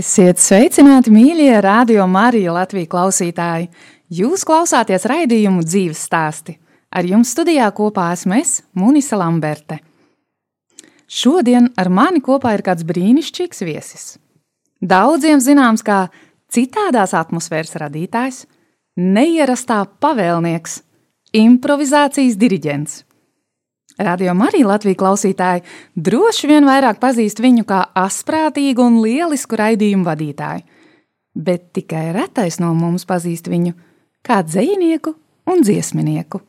Esiet sveicināti, mīļie radio Marija Latvijas klausītāji! Jūs klausāties raidījumu dzīves stāsti. Ar jums studijā kopā esmu es, Munisa Lamberte. Šodien ar mani kopā ir kāds brīnišķīgs viesis. Daudziem zināms kā citādās atmosfēras radītājs, neierastā pavēlnieks, improvizācijas diriģents. Radio Marija Latvijas klausītāji droši vien vairāk pazīst viņu kā asprātīgu un lielisku raidījumu vadītāju, bet tikai retais no mums pazīst viņu kā dzinieku un dziesminieku.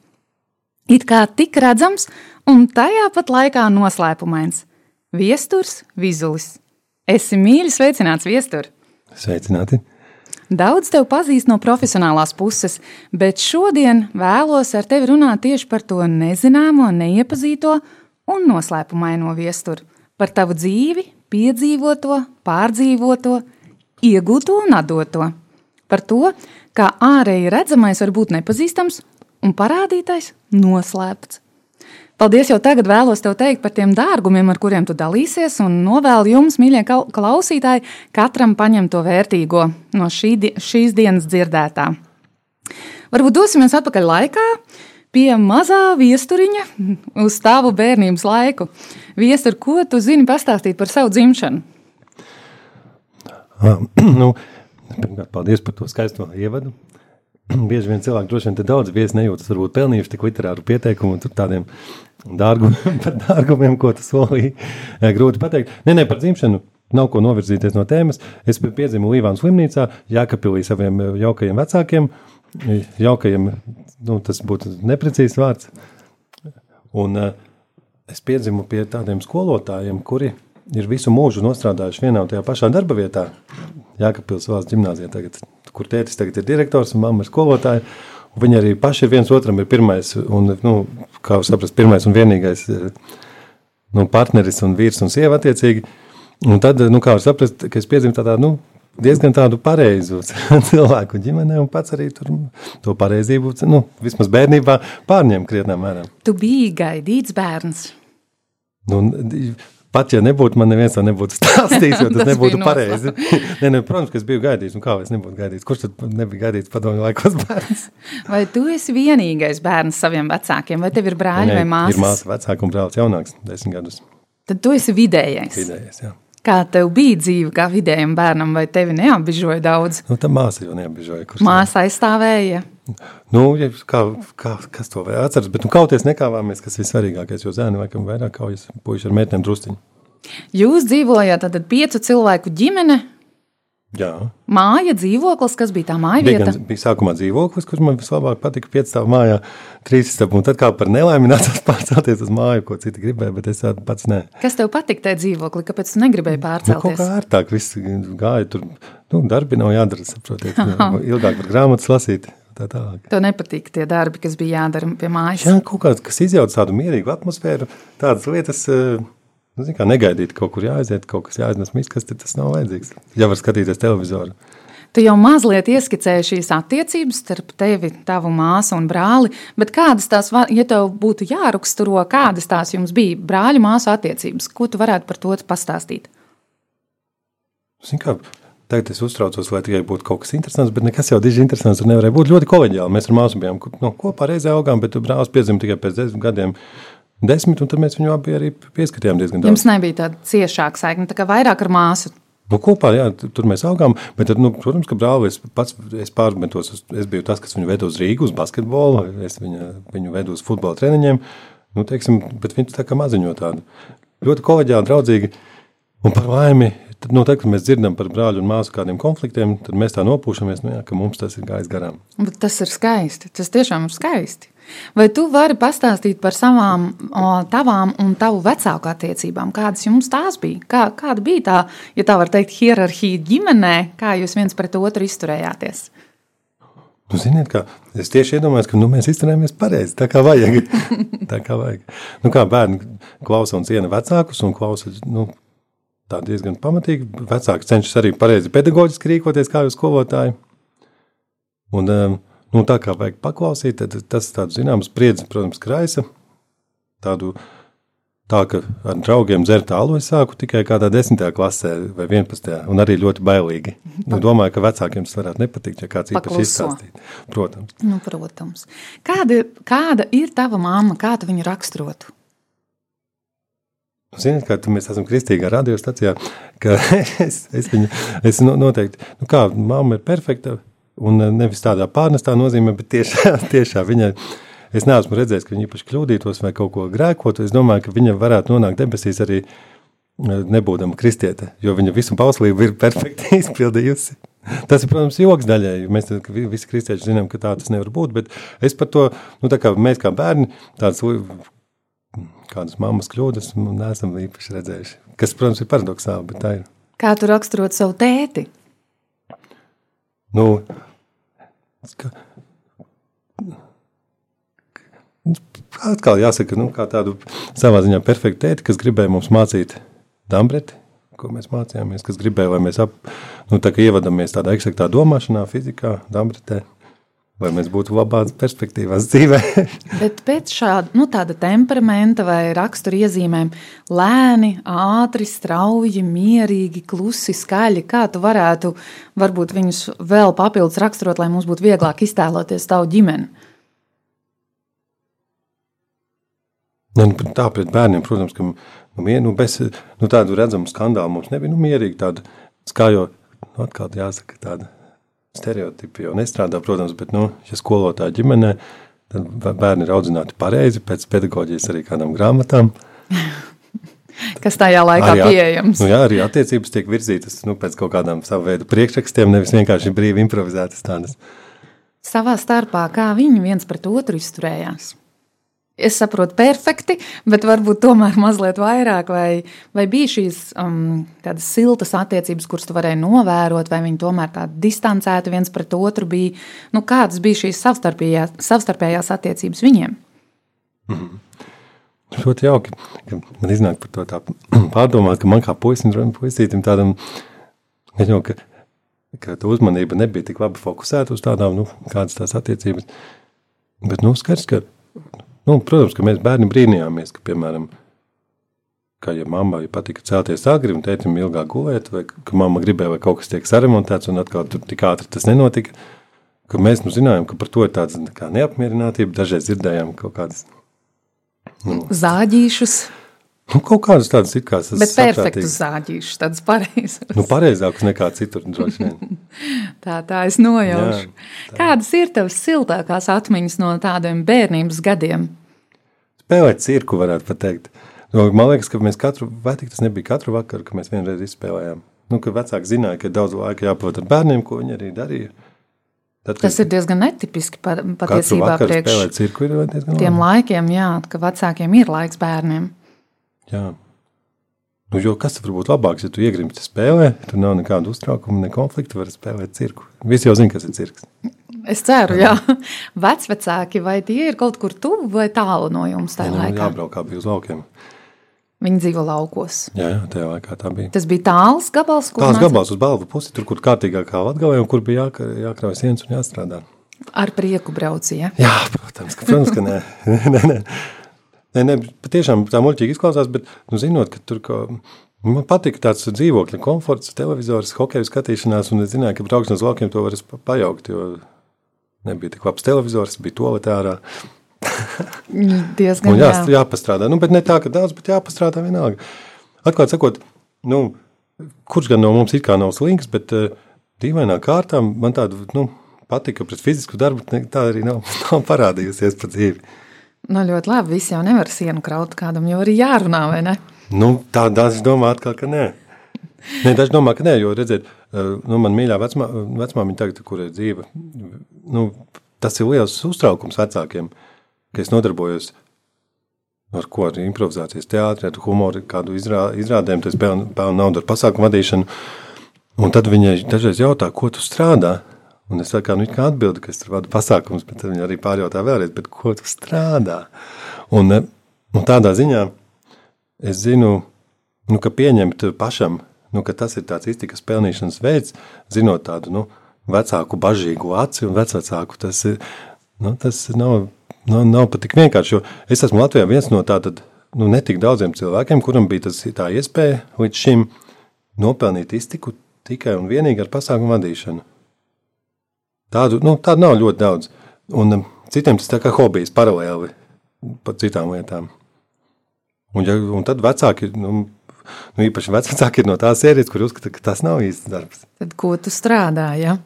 It kā tik redzams un tajā pat laikā noslēpumains - viesturs Vizulis. Esi mīļi sveicināts, viestur! Sveicināti! Daudz tev pazīst no profesionālās puses, bet šodien vēlos ar tevi runāt tieši par to nezināmo, neiepazīto un noslēpumaino viesturu. Par tavu dzīvi, piedzīvoto, pārdzīvoto, iegūto un atdoto. Par to, kā ārēji redzamais var būt nepazīstams un parādītais noslēpts. Paldies jau tagad vēlos tev teikt par tiem dārgumiem, ar kuriem tu dalīsies, un novēlu jums, mīļie klausītāji, katram paņemt to vērtīgo no šī, šīs dienas dzirdētā. Varbūt dosimies atpakaļ laikā pie mazā viesturiņa uz tavu bērnības laiku. Viestur, ko tu zini pastāstīt par savu dzimšanu? Uh, nu, pirmkārt, paldies par to skaisto ievadu. Bieži vien cilvēki droši vien daudz viesi nejūtas varbūt pelnījuši tik literāru pieteikumu un tādiem dārgumiem, par dārgumiem, ko tu solīji. Grūti pateikt. Nē, nē, par dzimšanu. Nav ko novirzīties no tēmas. Es piedzimu Līvānu slimnīcā, Jākapilī saviem jaukajiem vecākiem. Jaukajiem, nu, tas būtu neprecīzs vārds. Un uh, es piedzimu pie tādiem skolotājiem, kuri ir visu mūžu nostrādājuši vienā un tajā pašā darba vietā. Jākapils valsts gimnāzijā tagad, kur tētis tagad ir direktors un mamma ir skolotāja. Viņi arī paši ir viens otram ir pirmais, un, nu, kā jau saprast, pirmais un vienīgais eh, nu, partneris un vīrs un sieva attiecīgi. Un tad, nu, kā var saprast, ka es piedzimu tādā, nu, diezgan tādu pareizu cilvēku ģimenē, un pats arī tur to pareizību, nu, vismaz bērnībā pārņem krietnā mērā. Tu biji gaidīts bērns. Nu, Pat ja nebūtu, man neviens to nebūtu stāstījis, jo tas, tas nebūtu pareizi. Nē, ne, protams, ka es biju gaidījis, un kā es nebūtu gaidījis. Kurš tad nebija gaidīts padomju laikos bērns? Vai tu esi vienīgais bērns saviem vecākiem, vai tev ir brāļi vai māsas? Ir māsa vecāka un brālis jaunāks, desmit gadus. Tad tu esi vidējais. Vidējais, jā. Kā tev bija dzīve kā vidējam bērnam, vai tevi neapbižoja daudz? Nu, tā māsa jau neapbižoja. Māsa aizstāvēja. Nu, ja, kā, kā, kas to vēl atceras, bet nu, kauties nekāvāmies, kas ir svarīgākais, jo zēni laikam vairāk kaujas puiši ar meitnēm drusciņu. Jūs dzīvojāt tad piecu cilvēku ģimene, Jā. Māja, dzīvoklis, kas bija tā māja vieta? Bija, gan, bija sākumā dzīvoklis, kurš man vislabāk patika, piecstāv mājā, trīs stāv, un tad kā par nelaimi nācās pārcelties uz māju, ko citi gribēja, bet es pats nē. Kas tev patika tajā dzīvoklī, kāpēc tu negribēji pārcelties? Nu, kaut kā ērtāk, viss gāja tur, nu, darbi nav jādara, saprotiet, ilgāk var grāmatas lasīt. Tā tālāk. Tev nepatīk tie darbi, kas bija jādara pie mājas? Jā, kaut kāds, kas izjauc tādu mierīgu atmosfēru, tādas lietas, uh, Nu, kā negaidīt, kaut kur jāaiziet, kaut kas jāiznes miskas, tad tas nav vajadzīgs. Ja var skatīties televizoru. Tu jau mazliet ieskicēji šīs attiecības starp tevi, tavu māsu un brāli, bet kādas tās, ja tev būtu jāraksturo, kādas tās jums bija brāļu māsu attiecības? Ko tu varētu par to pastāstīt? Zin kā, tagad es uztraucos, lai tikai būtu kaut kas interesants, bet nekas jau diži interesants tur nevarēja būt ļoti kolēģiāli. Mēs ar māsu bijām no, kopā reizē augām, bet brālis piedzima tikai pēc desmit gadiem desmit, un tad mēs viņu abi arī pieskatījām diezgan daudz. Jums nebija tāda ciešāka saikne, tā kā vairāk ar māsu. Nu, kopā, jā, tur mēs augām, bet, tad, nu, protams, ka brāli es pats es pārmetos, es, biju tas, kas viņu veda uz Rīgu, uz basketbolu, es viņa, viņu vedu uz futbola treniņiem, nu, teiksim, bet viņš tā kā maziņo tādu. Ļoti kolēģiāli, draudzīgi, un par laimi, tad, nu, tad, kad mēs dzirdam par brāļu un māsu kādiem konfliktiem, tad mēs tā nopūšamies, nu, jā, ka mums tas ir gājis garām. Bet tas ir skaisti, tas tiešām ir skaisti. Vai tu vari pastāstīt par savām, o, tavām un tavu vecāku attiecībām? Kādas jums tās bija? Kā, kāda bija tā, ja tā var teikt, hierarhija ģimenē, kā jūs viens pret otru izturējāties? Nu, ziniet, kā, es tieši iedomājos, ka nu, mēs izturējāmies pareizi, tā kā vajag. tā kā vajag. Nu, kā bērni klausa un ciena vecākus un klausa nu, diezgan pamatīgi. Vecāki cenšas arī pareizi pedagoģiski rīkoties kā skolotāji. Un, um, Nu, tā kā vajag paklausīt, tad tas tāds zināms spriedzes, protams, kraisa. Tādu, tā, ka ar draugiem dzert alu es sāku tikai kādā desmitajā klasē vai vienpadsmitajā, un arī ļoti bailīgi. Nu, domāju, ka vecākiem tas varētu nepatikt, ja kāds īpaši izstāstīt. Protams. Nu, protams. Kāda, kāda ir tava mamma, kā tu viņu raksturotu? Ziniet, kā mēs esam kristīgā radiostacijā, ka es, es viņu es noteikti, nu kā, mamma ir perfekta, Un eh, nevis tādā pārnestā nozīmē, bet tiešā, tiešā viņai. Es neesmu redzējis, ka viņa īpaši kļūdītos vai kaut ko grēkotu. Es domāju, ka viņa varētu nonākt debesīs arī eh, nebūdama kristiete, jo viņa visu bauslību ir perfekti izpildījusi. Tas ir, protams, joks daļai. Mēs visi kristieši zinām, ka tā tas nevar būt. Bet es par to, nu, tā kā mēs kā bērni, tādas kādas mammas kļūdas, nu, neesam īpaši redzējuši. Kas, protams, ir paradoxāli, bet tā ir. Kā tu raksturot savu tēti? Nu, ka, atkal jāsaka, nu, kā tādu savā ziņā perfektu tēti, kas gribēja mums mācīt dambreti, ko mēs mācījāmies, kas gribēja, lai mēs ap, nu, tā ievadamies tādā eksaktā domāšanā, fizikā, dambretē, lai mēs būtu labās perspektīvās dzīvē. Bet pēc šāda nu, temperamenta vai rakstura iezīmēm, lēni, ātri, strauji, mierīgi, klusi, skaļi, kā tu varētu varbūt viņus vēl papildus raksturot, lai mums būtu vieglāk iztēloties tavu ģimeni? Nu, tā pret bērniem, protams, ka nu, nu, bez nu, tādu redzamu skandālu mums nebija nu, mierīgi tāda skaļo, nu, atkal jāsaka tāda stereotipi jau nestrādā, protams, bet, nu, ja skolotāja ģimenē, tad bērni ir audzināti pareizi pēc pedagoģijas arī kādām grāmatām. Kas tajā laikā arī, pieejams. Nu, jā, arī attiecības tiek virzītas nu, pēc kaut kādām savu veidu priekšrakstiem, nevis vienkārši brīvi improvizētas tādas. Savā starpā, kā viņi viens pret otru izturējās? Es saprotu perfekti, bet varbūt tomēr mazliet vairāk, vai, vai bija šīs um, tādas siltas attiecības, kuras tu varēji novērot, vai viņi tomēr tādi distancēti viens pret otru bija. Nu, kādas bija šīs savstarpējās, savstarpējās attiecības viņiem? Mm -hmm. Ļoti jauki, ka man iznāk par to tā pārdomāt, ka man kā puisim, puisītim tādam, jau, ka, ka tā uzmanība nebija tik labi fokusēta uz tādām, nu, kādas tās attiecības. Bet, nu, skaidrs, ka Nu, protams, ka mēs bērni brīnījāmies, ka, piemēram, ka, ja mammai patika celties agri un tētim ilgāk gulēt, vai ka mamma gribēja, lai kaut kas tiek saremontēts, un atkal tur tik ātri tas nenotika, ka mēs nu, zinājām, ka par to ir tāds kā neapmierinātība. Dažreiz dzirdējām kaut kādas nu, zāģīšus. Nu, kaut kādas tādas ir kā tas. Bet perfektus zāģīšus, tādas pareizas. Nu, pareizākus nekā citur, droši vien. tā, tā es nojaušu. Jā, tā. Kādas ir tavas siltākās atmiņas no tādiem bērnības gadiem? Spēlēt cirku, varētu pateikt. Nu, man liekas, ka mēs katru, vai tik tas nebija katru vakaru, ka mēs vienreiz izspēlējām. Nu, ka vecāki zināja, ka daudz laika jāpavada ar bērniem, ko viņi arī darīja. Tad, tas ir diezgan netipiski patiesībā priekš cirku ir diezgan tiem laikiem, jā, ka vecākiem ir laiks bērniem. Jā. Nu, jo kas var būt labāks, ja tu iegrimsti spēlē, tur nav nekādu uztraukumu, ne konfliktu, var spēlēt cirku. Visi jau zina, kas ir cirks. Es ceru, jā. Vecvecāki, vai tie ir kaut kur tuvu vai tālu no jums tajā jā, laikā? Jābrauk kā bija uz laukiem. Viņi dzīvo laukos. Jā, jā, tajā laikā tā bija. Tas bija tāls gabals, kur tāls gabals uz balvu pusi, tur, kur kārtīgākā latgalē un kur bija jā, jākrauj sienas un jāstrādā. Ar prieku braucija? Jā, protams, ka, protams, ka nē. nē, nē. Nē, nē, patiešām tā muļķīgi izklausās, bet, nu, zinot, ka tur kaut Man patika tāds dzīvokļa komforts, televizors, hokeja skatīšanās, un es zināju, ka braukšanas uz laukiem to var pajaukt, jo nebija tik labs televizors, bija toaletē ārā. Diezgan jā. jāpastrādā. Nu, bet ne tā, ka daudz, bet jāpastrādā vienalga. Atklāt sakot, nu, kurš gan no mums it kā nav slinks, bet uh, dīvainā kārtā man tāda nu, patika pret fizisku darbu, tā arī nav, nav parādījusies pa dzīvi. Nu, ļoti labi. Visi jau nevar sienu kraut kādam, jo arī jārunā, vai ne? Nu, tā daži domā atkal, ka nē. Nē, daži domā, ka nē, jo, redziet, nu, man mīļā vecmā, vecmāmiņa tagad, kur ir dzīve, nu, tas ir liels uztraukums vecākiem, ka es nodarbojos ar ko, ar improvizācijas teātri, ar humoru, kādu izrā, izrādēm, tas pelnu naudu ar pasākumu vadīšanu, un tad viņai dažreiz jautā, ko tu strādā, un es kā, nu, kā atbildu, ka es tur vadu pasākums, bet viņi arī pārjautā vēlreiz, ko tu strādā? Un, un tādā ziņā es zinu, nu, ka pieņemt pašam nu, ka tas ir tāds iztikas pelnīšanas veids, zinot tādu nu, vecāku bažīgu aci un vecāku. Tas, ir, nu, tas nav, nav, nav pat tik vienkārši. Jo es esmu Latvijā viens no tādiem nu, netik daudziem cilvēkiem, kuram bija tas, tā iespēja līdz šim nopelnīt iztiku tikai un vienīgi ar pasākumu vadīšanu. Tādu, nu, tādu nav ļoti daudz. Un um, citiem tas ir kā hobijs paralēli pat citām lietām. Un, ja, un tad vecāki nu, nu, īpaši vecāki ir no tās sērijas, kur uzskata, ka tas nav īsts darbs. Tad, ko tu strādā? Ja?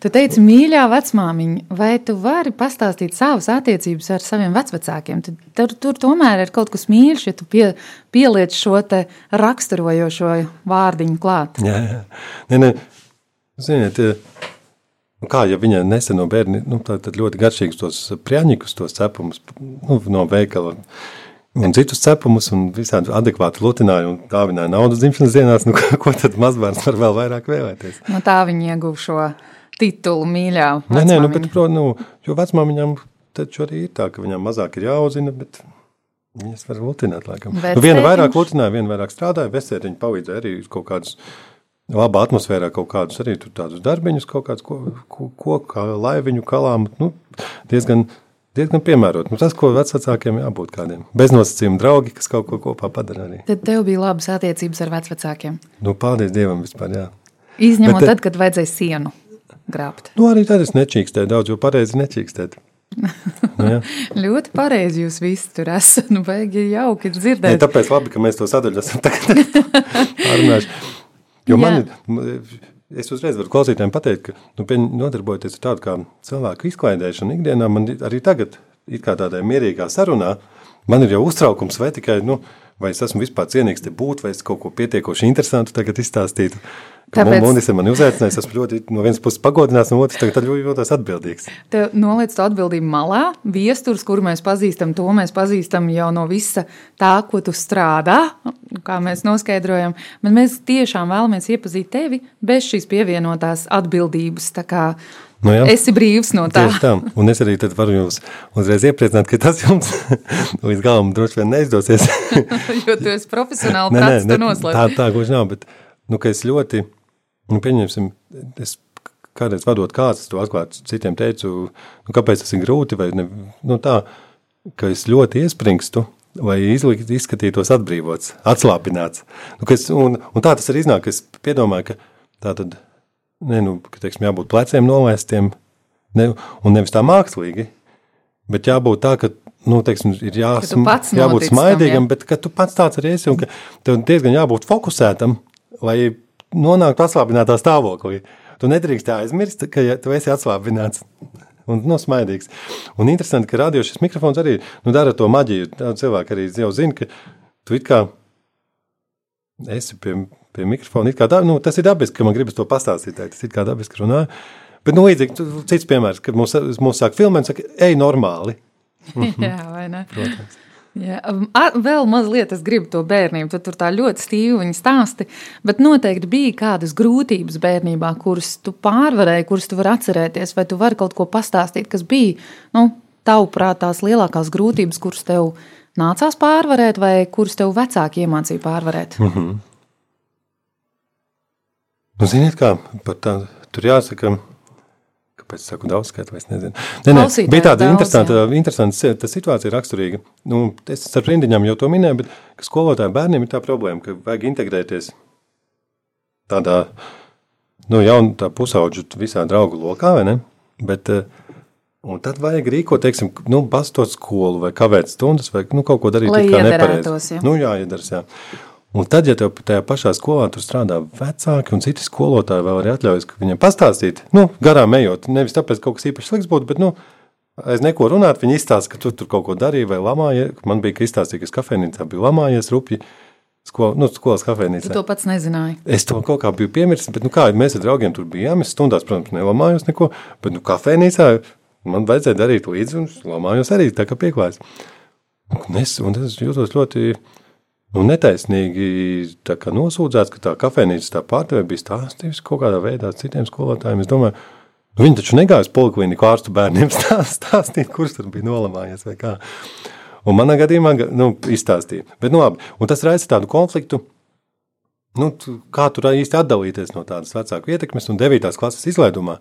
Tu teici, mīļā vecmāmiņa, vai tu vari pastāstīt savas attiecības ar saviem vecākiem? Tur, tur, tomēr ir kaut kas mīļš, ja tu pie, pieliec šo raksturojošo vārdiņu klāt. Jā, jā. Nē, nē. Ziniet, nu kā ja viņa neseno bērni, nu, tad ļoti garšīgus tos prjaņikus, tos cepumus nu, no veikala un citus cepumus, un visādi adekvāti lutināja un dāvināja naudas dzimšanas dienās, nu, ko tad mazbērns var vēl vairāk vēlēties? No tā viņi ieguva šo titulu mīļā. Nē, nē, nu, bet, pro, nu, jo vecmāmiņām taču arī ir tā, ka viņām mazāk ir jāuzina, bet viņas var lutināt, laikam. Nu, viena vairāk lutināja, viena vairāk strādāja, vesēriņi palīdzēja arī kaut kādus labā atmosfērā kaut kādus arī tādus darbiņus, kaut kādus koku, ko, ko, ko, laiviņu kalām, nu, diezgan diezgan piemērot. Nu, tas, ko vecākiem jābūt kādiem beznosacījumu draugi, kas kaut ko kopā padara arī. Tad tev bija labas attiecības ar vecākiem. Nu, paldies Dievam vispār, jā. Izņemot Bet, tad, kad vajadzēja sienu grābt. Nu, arī tad es nečīkstēju daudz, jo pareizi nečīkstēt. nu, ļoti pareizi jūs visi tur esat. Nu, baigi jauki dzirdēt. Ne, tāpēc labi, ka mēs to sadaļu esam tagad pārunājuši. Jo man ir es uzreiz varu klausītājiem pateikt, ka nu, nodarbojoties ar tādu kā cilvēku izklaidēšanu ikdienā, man arī tagad, kā tādā mierīgā sarunā, man ir jau uztraukums vai tikai, nu, vai es esmu vispār cienīgs te būt, vai es kaut ko pietiekoši interesantu tagad izstāstītu. Tāpēc Monis ir mani uzaicinājis, esmu ļoti no vienas puses pagodināts, no otras tagad jūtos atbildīgs. Tev noliec to atbildību malā, viesturs, kuru mēs pazīstam, to mēs pazīstam jau no visa tā, ko tu strādā, kā mēs noskaidrojam, bet mēs tiešām vēlamies iepazīt tevi bez šīs pievienotās atbildības, tā kā Nu, jā. Esi brīvs no tā. Tieši tā. Un es arī varu jums uzreiz iepriecināt, ka tas jums līdz galam droši vien neizdosies. jo tu esi profesionāli nē, nē, ne, tā, tā gluži nav, bet nu, es ļoti, nu, pieņemsim, es kādreiz vadot kāds, es to atklāti citiem teicu, nu, kāpēc tas ir grūti, vai ne, nu, tā, ka es ļoti iespringstu, lai izlikt, izskatītos atbrīvots, atslāpināts. Nu, es, un, un tā tas arī iznāk, es piedomāju, ka tā tad, ne, nu, ka, teiksim, jābūt pleciem nolaistiem, ne, un nevis tā mākslīgi, bet jābūt tā, ka nu, teiksim, ir jāsam, jābūt smaidīgam, tam, jā. bet ka tu pats tāds arī esi un ka tev diezgan jābūt fokusētam, lai nonāktu atslābinātā stāvoklī. Tu nedrīkst aizmirst, ka ja tu esi atslābināts. Un nu, smaidīgs. Un interesanti, ka radio šis mikrofons arī nu, dara to maģiju. Daudz cilvēku arī jau zina, ka tu kā esi pie, pie mikrofona. Tā, nu, tas ir dabiski, ka man gribas to pastāstīt. Tas ir kā dabiski runāju. Bet, nu, līdzīgi, cits piemērs, kad mūs, mūs sāk filmēt, saka, ej, normāli. Jā, vai ne? Protams. Jā, um, vēl mazliet es gribu to bērnību. Tu tur tā ļoti stīvi viņa stāsti, bet noteikti bija kādas grūtības bērnībā, kuras tu pārvarēji, kuras tu vari atcerēties, vai tu vari kaut ko pastāstīt, kas bija, nu, tavuprāt, tās lielākās grūtības, kuras tev nācās pārvarēt, vai kuras tev vecāki iemācīja pārvarēt? Mm -hmm. Nu, ziniet kā, pat tā, tur jāsaka, kāpēc saku daudz skaitu, es nezinu. Nē, nē, bija tāda daudz, interesanta, interesanta situācija raksturīga. Nu, es ar rindiņām jau to minēju, bet ka skolotājiem bērniem ir tā problēma, ka vajag integrēties tādā, nu, jaunu tā pusauģu visā draugu lokā, vai ne? Bet, eh, un tad vajag rīkot, teiksim, nu, bastot skolu vai kavēt stundas vai, nu, kaut ko darīt, Lai nepareizi. Ja. Nu, jā, iedaras, jā. Un tad, ja tev tajā pašā skolā tur strādā vecāki un citi skolotāji, vēl arī atļaujas viņiem pastāstīt, nu, garām ejot, nevis tāpēc, ka kaut kas īpaši slikts būtu, bet, nu, aiz neko runāt, viņi izstāsta, ka tu tur kaut ko darīji vai lamājies. Man bija, ka izstāstīja, ka es kafejnīcā biju lamājies rupji. Skol, nu, skolas kafejnīcā. Tu to pats nezināji. Es to kaut kā biju piemirsis, bet, nu, kā mēs ar draugiem tur bijām, es stundās, protams, nelamājos neko, bet, nu, kafejnīcā man vajadzēja darīt līdzi un lamājos arī tā kā pieklājs. Un es, un es jūtos ļoti nu, netaisnīgi nosūdzēts, ka tā kafejnīca tā pārdevēja bija stāstījusi kaut kādā veidā citiem skolotājiem. Es domāju, nu, viņi taču negāja uz poliklīniku ārstu bērniem stāstīt, kurš tur bija nolamājies vai kā. Un manā gadījumā nu, izstāstīja. Bet, nu, labi, un tas raisa tādu konfliktu. Nu, kā tur īsti atdalīties no tādas vecāku ietekmes un 9. klases izlaidumā,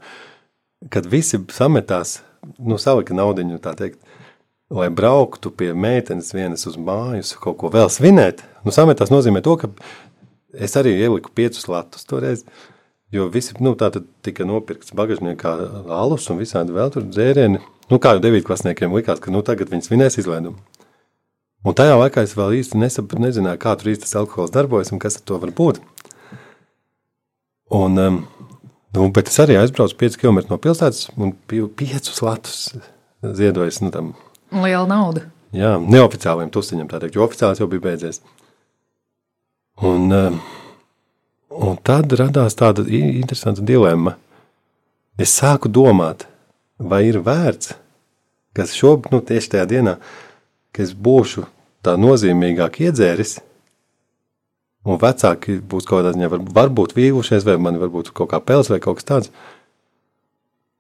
kad visi sametās, nu, salika naudiņu, tā teikt, lai brauktu pie meitenes vienas uz mājas, kaut ko vēl svinēt. Nu, sametās nozīmē to, ka es arī ieliku piecus latus toreiz, jo visi, nu, tā tad tika nopirkts bagažniekā alus un visādi vēl tur dzērieni. Nu, kā jau devītklasniekiem likās, ka nu, tagad viņi svinēs izlaidumu. Un tajā laikā es vēl īsti nesap, nezināju, kā tur īsti tas alkohols darbojas un kas ar to var būt. Un, um, nu, bet es arī aizbraucu 5 km no pilsētas un biju 5 latus ziedojis nu, tam Liela nauda. Jā, neoficiāliem tusiņam, tā teikt, jo oficiāls jau bija beidzies. Un, eh, un tad radās tāda interesanta dilemma. Es sāku domāt, vai ir vērts, kas šobrīd, nu, tieši tajā dienā, ka es būšu tā nozīmīgāk iedzēris, un vecāki būs kaut kādā ziņā, var, varbūt vīlušies, vai man varbūt kaut kā pels vai kaut kas tāds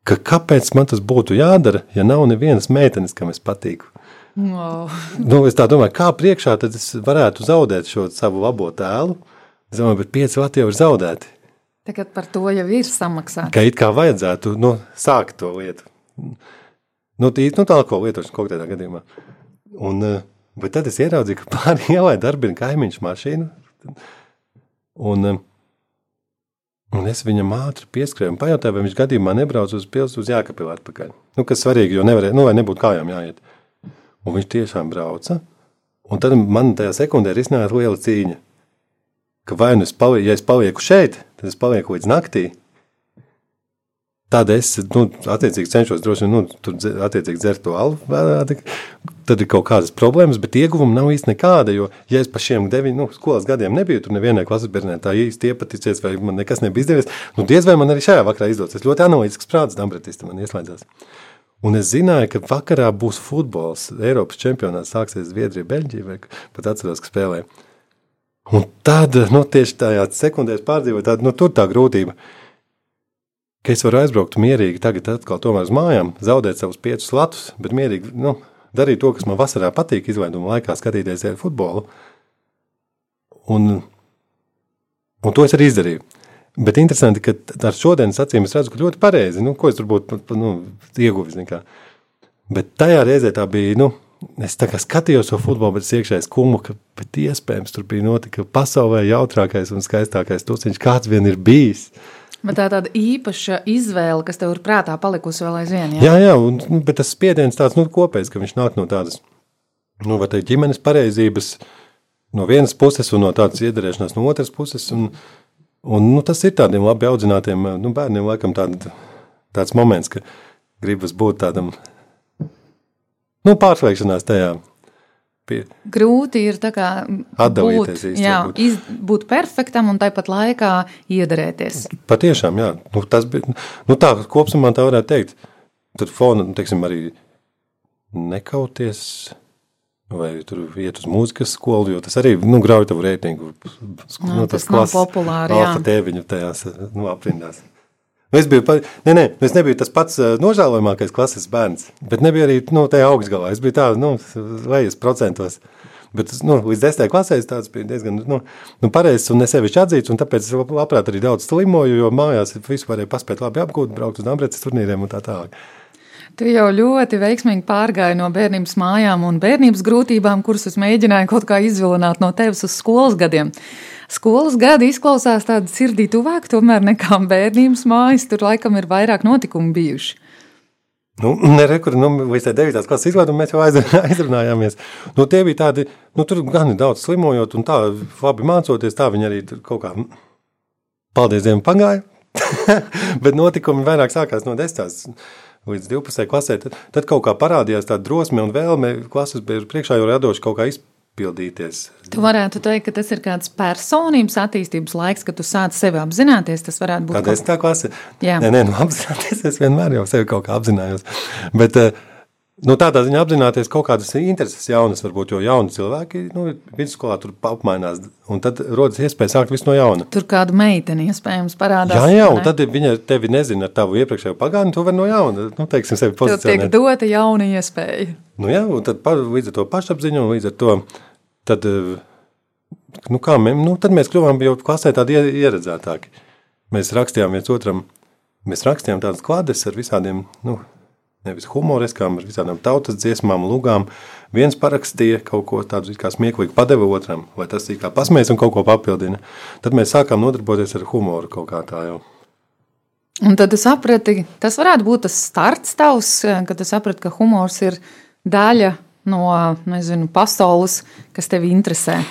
ka kāpēc man tas būtu jādara, ja nav nevienas meitenes, kam es patīku. Wow. Nu, es domāju, kā priekšā tad es varētu zaudēt šo savu labo tēlu. Es domāju, bet pieci lati jau ir zaudēti. Tagad par to jau ir samaksāts. Ka it kā vajadzētu nu, sākt to lietu. Nu, tī, nu tā kā lietošana kaut kādā gadījumā. Un, eh, bet tad es ieraudzīju, ka pāri ielai darbina kaimiņš mašīnu. Un, uh, Un es viņam ātri pieskrēju un pajautāju, vai viņš gadījumā nebrauc uz pilsētu, uz Jēkabilu atpakaļ. Nu, kas svarīgi, jo nevarēja, nu, lai nebūtu kājām jāiet. Un viņš tiešām brauca. Un tad man tajā sekundē ir iznāca liela cīņa. Ka vai nu es palieku, ja es palieku šeit, tad es palieku līdz naktī, Tad es nu, attiecīgi cenšos droši vien nu, tur attiecīgi dzert to alu. Tad ir kaut kādas problēmas, bet ieguvuma nav īsti nekāda. Jo, ja es pa šiem deviņiem nu, skolas gadiem nebiju tur nevienā klases bērnē, tā īsti iepaticies, vai man nekas nebija izdevies, nu diez vai man arī šajā vakarā izdodas. Tas ļoti analītisks prāts, Dambretis man ieslēdzās. Un es zināju, ka vakarā būs futbols, Eiropas čempionāts, sāksies Zviedrija, Beļģija, vai pat atceros, ka spēlē. Un tad, nu, tieši tajā sekundē pārdzīvoju, tādu, nu, tur tā grūtība ka es varu aizbraukt mierīgi, tagad atkal tomēr uz mājām, zaudēt savus piecus latus, bet mierīgi nu, darīt to, kas man vasarā patīk, izlaiduma laikā skatīties futbolu. Un, un to es arī izdarīju. Bet interesanti, ka ar šodienas acīm es redzu, ka ļoti pareizi, nu, ko es tur būtu nu, ieguvis. Nekā. Bet tajā reizē tā bija, nu, es tā kā skatījos to futbolu, bet es iekšēji skumu, ka bet iespējams tur bija notika pasaulē jautrākais un skaistākais tusiņš, kāds vien ir bijis. Uh, Bet tā ir tāda īpaša izvēle, kas tev ir prātā palikusi vēl aizvien. Jā, jā, jā un, nu, bet tas spiediens tāds nu, kopējs, ka viņš nāk no tādas nu, teikt, ģimenes pareizības no vienas puses un no tādas iedarēšanās no otras puses. Un, un, nu, tas ir tādiem labi audzinātiem nu, bērniem, laikam, tād, tāds moments, ka gribas būt tādam nu, pārslēgšanās tajā Pie... Grūti ir atdalīties būt, jā, iz, būt perfektam un tāpat laikā iedarēties. Patiešām, jā. Nu, tas bija, nu tā kopsumā tā varētu teikt. Tad fona, nu, teiksim, arī nekauties vai tur iet uz mūzikas skolu, jo tas arī, nu, grauj tavu reitingu. Nu, nu, tas, tas nav populāri, jā. Alfa tēviņu tajās, nu, aprindās. Nu, es, biju, nē, nē, es nebiju tas pats eh, nožēlojamākais klases bērns, bet nebija arī nu, tajā augstgalā. Es biju tāds, nu, lejas procentos. Bet nu, līdz 10. klasē tas bija diezgan nu, nu, pareizs un nesevišķi atzīts. Tāpēc es labprāt arī daudz slimoju, jo mājās visu varēja paspēt labi apgūt, braukt uz Dāmbrēcas turnīriem un tā tālāk. Tu jau ļoti veiksmīgi pārgāji no bērnības mājām un bērnības grūtībām, kuras es mēģināju kaut kā izvilināt no tevis uz skolas gadiem. Skolas gadi izklausās tādi sirdī tuvāk, tomēr nekā bērnības mājas. Tur laikam ir vairāk notikumu bijuši. Nu, Nerekur, nu, līdz 9. klases izlaidu, mēs jau aizrunājāmies. Nu, tie bija tādi, nu, tur gan daudz slimojot, un tā labi mācoties, tā viņi arī kaut kā, paldies Dievam, pagāja. Bet notikumi vairāk sākās no 10. līdz 12. klasē. Tad, tad kaut kā parādījās tā drosme un vēlme klases priekšā jau radoši kaut kā izpildīt pildīties. Tu varētu teikt, ka tas ir kāds personības attīstības laiks, kad tu sāc sevi apzināties. Tas varētu būt. Kāda ir tā klase? Jā, nē, nē nu, apzināties. Es vienmēr jau sevi kaut kā apzinājos. Bet, uh, Nu, tādā ziņā apzināties kaut kādas intereses jaunas, varbūt jau jauni cilvēki nu, vidusskolā tur apmainās. Un tad rodas iespēja sākt visu no jauna. Tur kādu meiteni iespējams parādās. Jā, jā, un tad viņa tevi nezina ar tavu iepriekšējo pagātni, tu vari no jauna, nu, teiksim, sevi pozicionēt. Tev tiek dota jauna iespēja. Nu jā, un tad līdz ar to pašapziņu un līdz ar to, tad, nu kā, nu, tad mēs kļuvām jau klasē tādi ieredzētāki. Mēs rakstījām viens otram, mēs rakstījām tādas klādes ar visādiem, nu, nevis humoriskām, ar visādām tautas dziesmām, lugām. Viens parakstīja kaut ko tādu kā smieklīgu, padeva otram, vai tas kā pasmējas un kaut ko papildina. Tad mēs sākām nodarboties ar humoru kaut kā tā jau. Un tad es sapratu, tas varētu būt tas starts tavs, kad tu saprati, ka humors ir daļa no nezinu, pasaules, kas tevi interesē.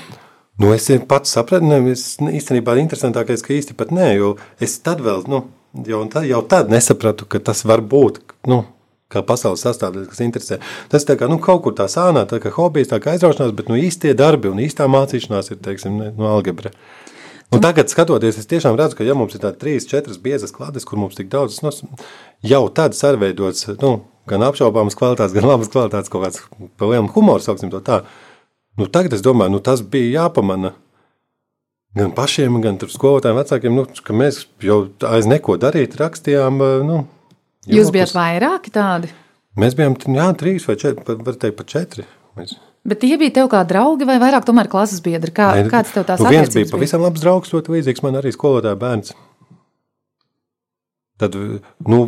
Nu, es pats sapratu, ne, es īstenībā interesantākais, ka īsti pat nē, jo es tad vēl, nu, jau, tad, jau tad nesapratu, ka tas var būt, nu, kā pasaules sastāvdaļa, kas interesē. Tas ir nu, kaut kur tā sānā, tā kā hobijs, tā kā aizraušanās, bet nu, īstie darbi un īstā mācīšanās ir teiksim, no algebra. Un tagad, skatoties, es tiešām redzu, ka, ja mums ir tādas trīs, četras biezas klātes, kur mums tik daudz, nu, jau tad sarveidots nu, gan apšaubāmas kvalitātes, gan labas kvalitātes, kaut kāds pa lielam humoru, sauksim to tā. Nu, tagad es domāju, nu, tas bija jāpamana gan pašiem, gan skolotājiem, vecākiem, nu, ka mēs jau aiz neko darīt rakstījām. Nu, Jūs bijat vairāki tādi? Mēs bijām jā, trīs vai četri, var teikt, pat četri. Mēs... Bet tie bija tev kā draugi vai vairāk tomēr klases biedri? Kā, Nē, kāds tev tās nu, viens bija pavisam labs draugs, ļoti līdzīgs man arī skolotāja bērns. Tad, nu,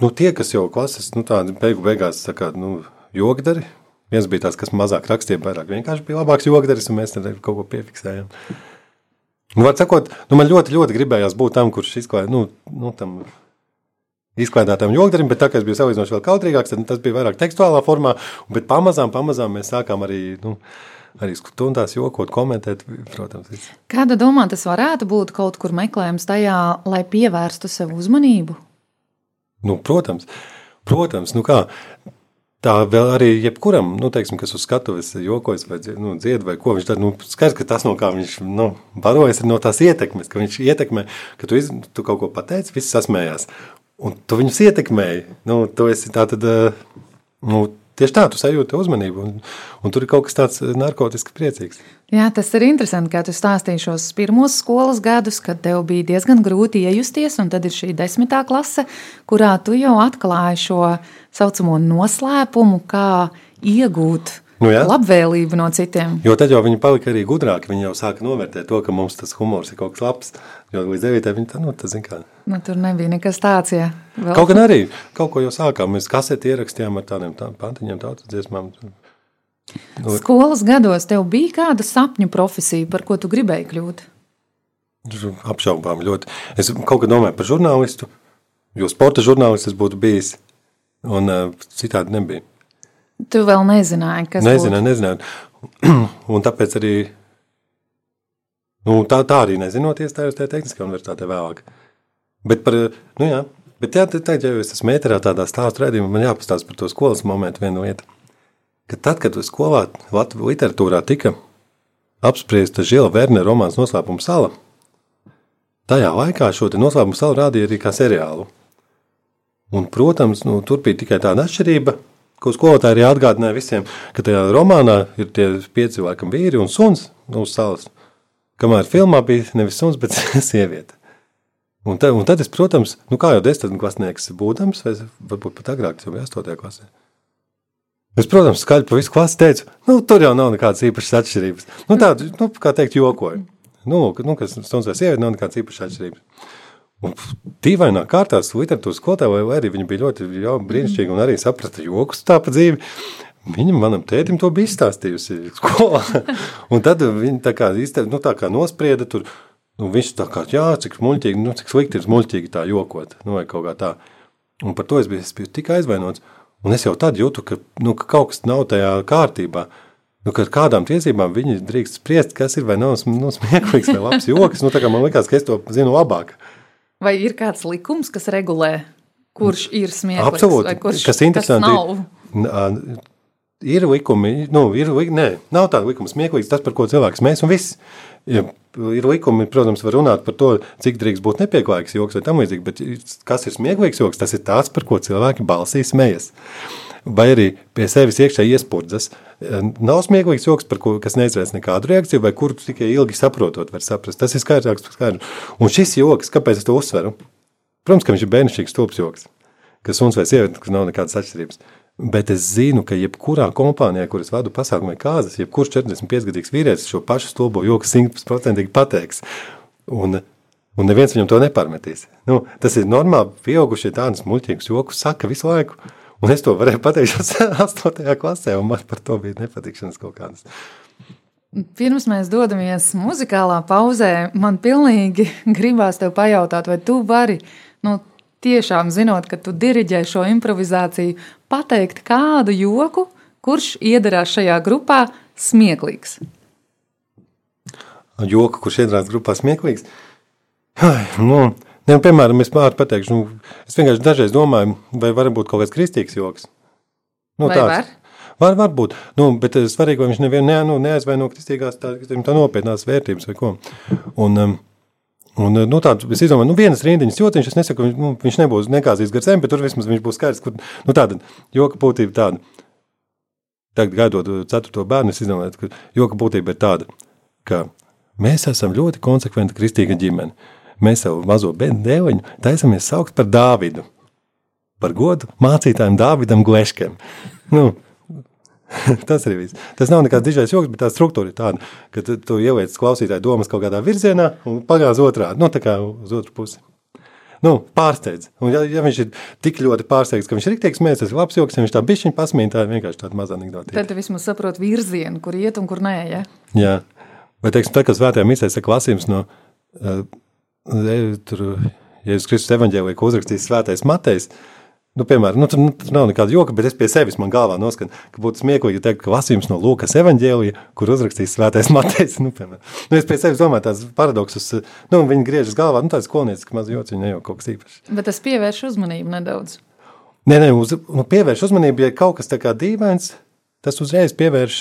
nu tie, kas jau klases, nu tādi beigu beigās, kā, nu, jogdari, viens bija tāds, kas mazāk rakstīja, vairāk vienkārši bija labāks jogdaris, un mēs tad kaut ko piefiksējām. Nu, var sakot, nu, man ļoti, ļoti gribējās būt tam, kurš izklāja, nu, nu tam izklaidētam jogdarim, bet tā kā es biju salīdzinoši vēl kautrīgāks, tad tas bija vairāk tekstuālā formā, bet pamazām, pamazām mēs sākām arī, nu, arī stundās jokot, komentēt, protams. Viss. Kāda domā, tas varētu būt kaut kur meklējums tajā, lai pievērstu sev uzmanību? Nu, protams, protams, nu kā, tā vēl arī jebkuram, nu, teiksim, kas uz skatuves jokojas vai nu, dzied vai ko viņš dara, nu, skaidrs, ka tas, no kā viņš, nu, barojas, ir no tās ietekmes, ka viņš ietekmē, ka tu, iz, tu kaut ko pateici, viss sasmējās. Un tu viņus ietekmēji. Nu, tu esi tā tad, eh, nu, tieši tā, tu sajūti uzmanību, un, un tur ir kaut kas tāds narkotiski priecīgs. Jā, tas ir interesanti, kā tu stāstīji šos pirmos skolas gadus, kad tev bija diezgan grūti iejusties, un tad ir šī desmitā klase, kurā tu jau atklāji šo saucamo noslēpumu, kā iegūt nu, jā. labvēlību no citiem. Jo tad jau viņi palika arī gudrāki. Viņi jau sāka novērtēt to, ka mums tas humors ir kaut kas labs. Jo līdz 9. viņi tā, nu, tā zina, kā. Nu, tur nebija nekas tāds, jā. Vēl. Kaut gan arī, kaut ko jau sākām. Mēs kaseti ierakstījām ar tādiem tā, pantiņiem, tautas dziesmām. Nu, Skolas gados tev bija kāda sapņu profesija, par ko tu gribēji kļūt? Apšaubām ļoti. Es kaut kā domāju par žurnālistu, jo sporta žurnālists būtu bijis, un uh, citādi nebija. Tu vēl nezināji, kas nezināju. Nezināju, un tāpēc arī, nu, tā, tā arī nezinoties, tā ir tā tehniskā universitāte vēlāk. Bet par, nu jā, bet jā, tā, ja es esmu ēterā tādā stāstu redzījumā, man jāpastāst par to skolas momentu vienu lietu. Ka tad, kad skolā Latvijas literatūrā tika apspriesta Žila Vernera romāns Noslēpuma sala, tajā laikā šo noslēpuma salu rādīja arī kā seriālu. Un, protams, nu, tur bija tikai tāda atšķirība, ko skolotāji arī atgādināja visiem, ka tajā romānā ir tie pieci cilvēki, vīri un suns uz salas. Kamēr filmā bija nevis suns, bet sieviete. Un, te, un tad es, protams, nu kā jau desmitgadnieks būdams, vai varbūt pat agrāk, jau bija astotajā klasē. Es, protams, skaļi pa visu klasi teicu, nu, tur jau nav nekādas īpašas atšķirības. Nu, tādu, nu, kā teikt, jokoju. Nu, nu kas suns vai sieviete, nav nekādas īpašas atšķirības. Un dīvainā kārtā literatūras skolotāja, vai arī viņa bija ļoti jau, brīnišķīga un arī saprata joks tā pa dzīvi. Viņa manam tētim to bija izstāstījusi skolā. un tad viņa tā kā, iztev, nu, tā kā nosprieda tur, nu, viņš tā kā, jā, cik muļķīgi, nu, cik slikti ir muļķīgi tā jokot, nu, vai kaut kā tā. Un par to es biju, es biju tik aizvainots. Un es jau tad jūtu, ka, nu, ka kaut kas nav tajā kārtībā. Nu, ar kādām tiesībām viņi drīkst spriest, kas ir vai nav nu, smieklīgs vai labs joks. Nu, man liekas, ka es to zinu labāk. Vai ir kāds likums, kas regulē, kurš ir smieklīgs? Absolūti. Kurš, kas interesanti, kas nav? Ir likumi, nu, ir, nē, nav tāda likuma smieklīgs, tas, par ko cilvēks mēs un viss. Ja ir likumi, protams, var runāt par to, cik drīkst būt nepieklājīgs joks vai tam līdzīgi, bet kas ir smieklīgs joks, tas ir tāds, par ko cilvēki balsī smējas. Vai arī pie sevis iekšā iespurdzas. Nav smieklīgs joks, ko, kas neizraisa nekādu reakciju, vai kuru tikai ilgi saprotot, var saprast. Tas ir skaidrāks par skaidru. Un šis joks, kāpēc es to uzsveru? Protams, ka viņš ir bērnišķīgs stulbs joks, kas suns vai sieviete, kas nav nekādas atšķirības. Bet es zinu, ka jebkurā kompānijā, kuras vadu pasākumu vai kāzas, jebkurš 45 gadīgs vīrietis šo pašu stulbo joku simtprocentīgi pateiks. Un, un neviens viņam to nepārmetīs. Nu, tas ir normāli. Pieaugušie tādus muļķīgus jokus saka visu laiku. Un es to varēju pateikt 8. klasē, un man par to bija nepatikšanas kaut kādas. Pirms mēs dodamies muzikālā pauzē, man pilnīgi gribās te pajautāt, vai tu vari nu, tiešām zinot, ka tu diriģē šo improvizāciju, pateikt kādu joku, kurš iedarās šajā grupā smieklīgs? Joku, kurš iedarās grupā smieklīgs? Ai, nu, ne, piemēram, es pāri pateikšu, nu, es vienkārši dažreiz domāju, vai var būt kaut kāds kristīgs joks. Nu, vai tāds. var? Var, var būt, nu, bet svarīgi, vai viņš nevienu ne, nu, neaizvaino kristīgās tā, tā nopietnās vērtības vai ko. Un, um, Un, nu, tādu, es izdomāju, nu, vienas rindiņas jotiņš, es nesaku, viņš, nu, viņš nebūs nekāzīs gar zemi, bet tur vismaz viņš būs skaidrs, kur, nu, tāda joka būtība tāda. Tagad gaidot ceturto bērnu, es izdomāju, ka joka būtība ir tāda, ka mēs esam ļoti konsekventi kristīga ģimene. Mēs savu mazo dēliņu taisamies saukt par Dāvidu. Par godu mācītājiem Dāvidam Gleškem. Nu, tas ir viss. Tas nav nekāds dižais joks, bet tā struktūra ir tāda, ka tu, tu ieliec klausītāju domas kaut kādā virzienā un pagāz otrādi, nu tā kā uz otru pusi. Nu, pārsteidz. Un, ja, ja viņš ir tik ļoti pārsteigts, ka viņš ir rīktīgs mēnesis, tas ir labs joks, ja viņš tā bišķiņ pasmīn, tā ir vienkārši tāda maza anekdote. Tad vismaz saprot virzienu, kur iet un kur nē, ja? Jā. Vai, teiksim, tā, ka svētajā misē saka lasījums no, uh, tur, Jēzus Kristus evaņģēlī, ko uzrakstījis svētais Matejs, uh, Nu, piemēram, nu, tur, nu, tur nav nekāda joka, bet es pie sevis man galvā noskan, ka būtu smieklīgi teikt, ka lasījums no Lūkas evaņģēlija, kur uzrakstīs svētais Matejs. Nu, piemēram. nu, es pie sevis domāju tās paradoksus, nu, viņi griežas galvā, nu, tāds skolnieks, ka maz jociņi ne jau kaut kas īpašs. Bet tas pievērš uzmanību nedaudz. Nē, nē, uz, nu, pievērš uzmanību, ja kaut kas tā kā dīvains, tas uzreiz pievērš,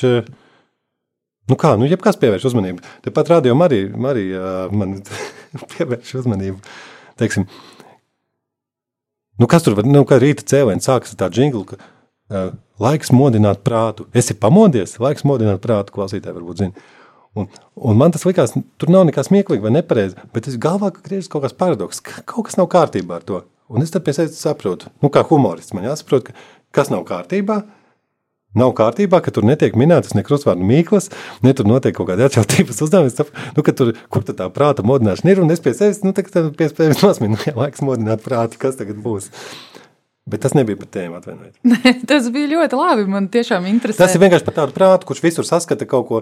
nu kā, nu, jebkas pievērš uzmanību. Tepat rādījum arī, arī man pievērš uzmanību, teiksim, Nu, kas tur var, nu, kā rīta cēliens sākas ar tādu jinglu, ka uh, laiks modināt prātu. Esi pamodies, laiks modināt prātu, klausītāji varbūt zina. Un, un man tas likās, tur nav nekas smieklīgi vai nepareizi, bet es galvā ka griežas kaut kas paradoks, ka kaut kas nav kārtībā ar to. Un es tad pie sevis saprotu, nu, kā humorists man jāsaprot, ka kas nav kārtībā, Nav kārtībā, ka tur netiek minētas ne krustvārdu mīklas, ne tur notiek kaut kāda atšķirības uzdevums. Nu, tur, kur tā prāta modināšana ir? Un es pie sevis, nu, tā, pie sevis nosminu, nu, laiks modināt prātu, kas tagad būs. Bet tas nebija par tēmu, atvainojiet. tas bija ļoti labi. Man tiešām interesē. Tas ir vienkārši par tādu prātu, kurš visur saskata kaut ko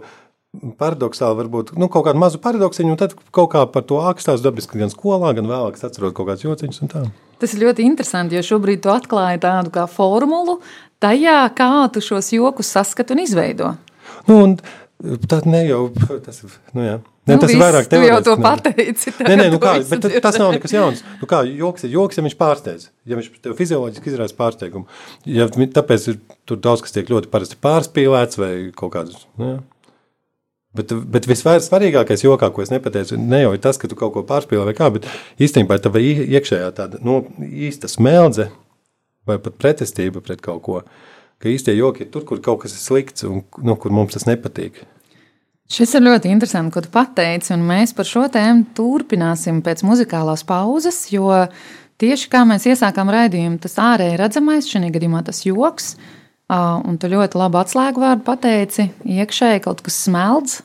paradoxāli, varbūt nu, kaut kādu mazu paradoksiņu, un tad kaut kā par to ākstās dabiski gan skolā, gan vēlāk atcerot kaut kādas jociņas un tā. Tas ir ļoti interesanti, jo šobrīd tu atklāji tādu kā formulu, tajā, kā tu šos jokus saskati un izveido. Nu, un tad ne jau tas ir. Nu, jā. Ne, nu, tas ir vairāk tev jau to pateici. Nē, nē, nu kā, bet tas nav nekas jauns. Nu kā, joks ir joks, ja viņš pārsteidz. Ja viņš tev fizioloģiski izraisa pārsteigumu. Ja, tāpēc ir tur daudz, kas tiek ļoti parasti pārspīlēts vai kaut kādus. Nu, jā. Bet, bet vissvarīgākais jokā, ko es nepateicu, ne jau ir tas, ka tu kaut ko pārspīlē vai kā, bet īstenībā tā iekšējā tāda no, īsta smeldze vai pat pretestība pret kaut ko. Ka īstie joki ir tur, kur kaut kas ir slikts un no, kur mums tas nepatīk. Šis ir ļoti interesanti, ko tu pateici, un mēs par šo tēmu turpināsim pēc muzikālās pauzes, jo tieši kā mēs iesākām raidījumu, tas ārēji redzamais, šajā gadījumā tas joks, un tu ļoti labu atslēgvārdu pateici, iekšēji kaut kas smeldz,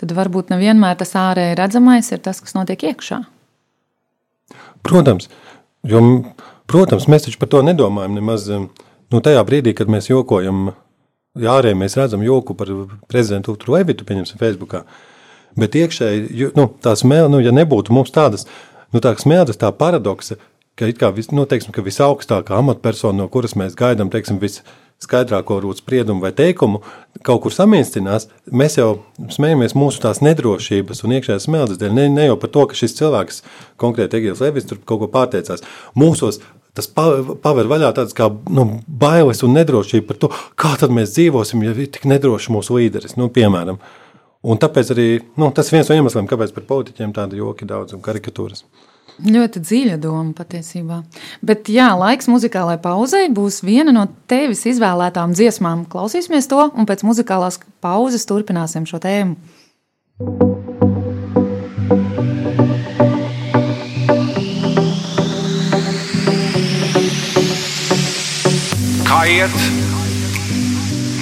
tad varbūt nevienmēr tas ārēji redzamais ir tas, kas notiek iekšā. Protams, jo Protams, mēs taču par to nedomājam nemaz. Nu, tajā brīdī, kad mēs jokojam, ārēji mēs redzam joku par prezidentu Levitu, pieņemsim, Facebookā. Bet iekšēji, nu, tā smēle, nu, ja nebūtu mums tādas, nu, tā smēles, tā paradoksa, ka, kā, vis, nu, teiksim, ka visaugstākā amatpersona, no kuras mēs gaidām, teiksim, visskaidrāko rūtas spriedumu vai teikumu, kaut kur samīstinās, mēs jau smejamies mūsu tās nedrošības un iekšējās smeldes dēļ. Ne, ne jau par to, ka šis cilvēks, konkrēti Egils Levis, tur kaut ko pārteicās. Mūsos tas paver vaļā tādas kā nu, bailes un nedrošība par to, kā tad mēs dzīvosim, ja ir tik nedrošs mūsu līderis, nu, piemēram. Un tāpēc arī nu, tas viens no iemesliem, kāpēc par politiķiem tāda joki daudz un karikatūras. Ļoti dziļa doma patiesībā. Bet, jā, laiks muzikālajai pauzei būs viena no tevis izvēlētām dziesmām. Klausīsimies to, un pēc muzikālās pauzes turpināsim šo tēmu. Kā iet?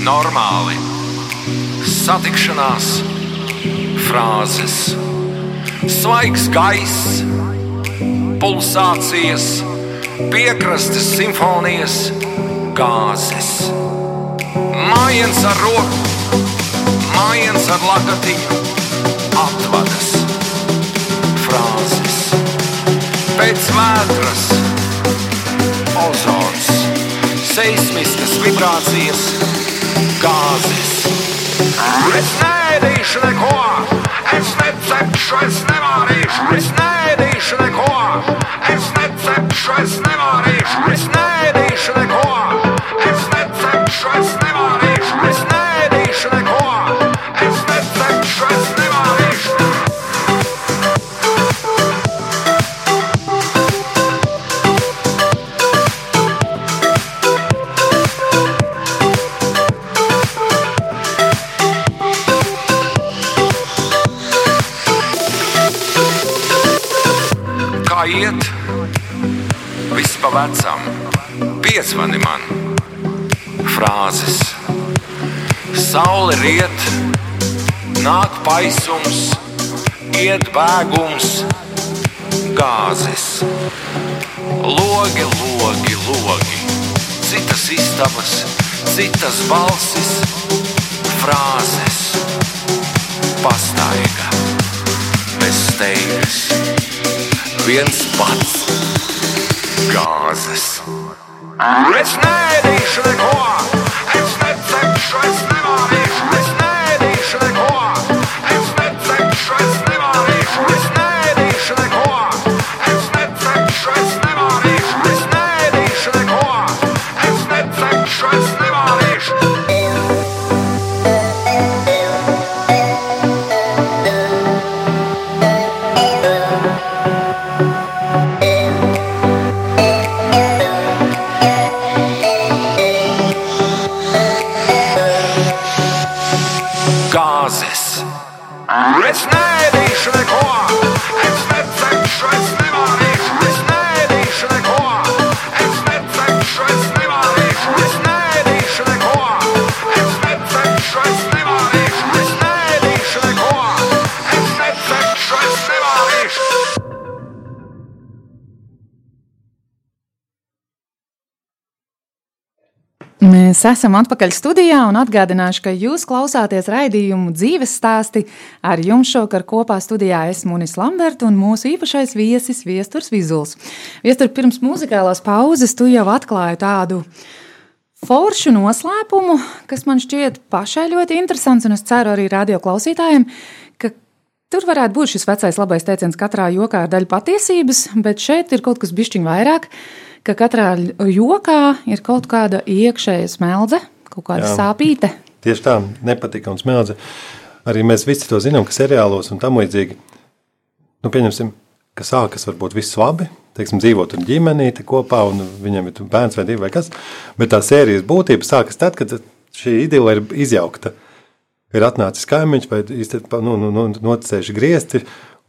Normāli satikšanās, frāzes, svaigs gaiss, pulsācijas, piekrastes simfonijas, gāzes. Mājiens ar roku, mājiens ar lakatiņu, atvadas, frāzes, pēc vētras, ozons, seismiskas vibrācijas, gāzes. Es neēdīšu neko, necepšu, es riet, nāk paisums, iet bēgums, gāzes. Logi, logi, logi, citas istabas, citas balsis, frāzes. Pastaiga, bez steigas viens pats gāzes. Es neēdīšu neko, es necepšu, es Mēs esam atpakaļ studijā un atgādināšu, ka jūs klausāties raidījumu dzīves stāsti. Ar jums šovakar kopā studijā esmu Munis Lamberts un mūsu īpašais viesis Viesturs Vizuls. Viestur, pirms muzikālās pauzes tu jau atklāji tādu foršu noslēpumu, kas man šķiet pašai ļoti interesants, un es ceru arī radio klausītājiem, ka tur varētu būt šis vecais labais teiciens katrā jokā ar daļu patiesības, bet šeit ir kaut kas bišķiņ vairāk ka katrā jokā ir kaut kāda iekšēja smeldze, kaut kāda Jā. sāpīte. Tieši tā, nepatika un smeldze. Arī mēs visi to zinām, ka seriālos un tam līdzīgi, nu, pieņemsim, ka sākas varbūt viss labi, teiksim, dzīvot un ģimenīte kopā, un viņam ir bērns vai divi vai kas, bet tā sērijas būtība sākas tad, kad šī idila ir izjaukta. Ir atnācis kaimiņš vai nu, nu, nu, noticējuši griezti,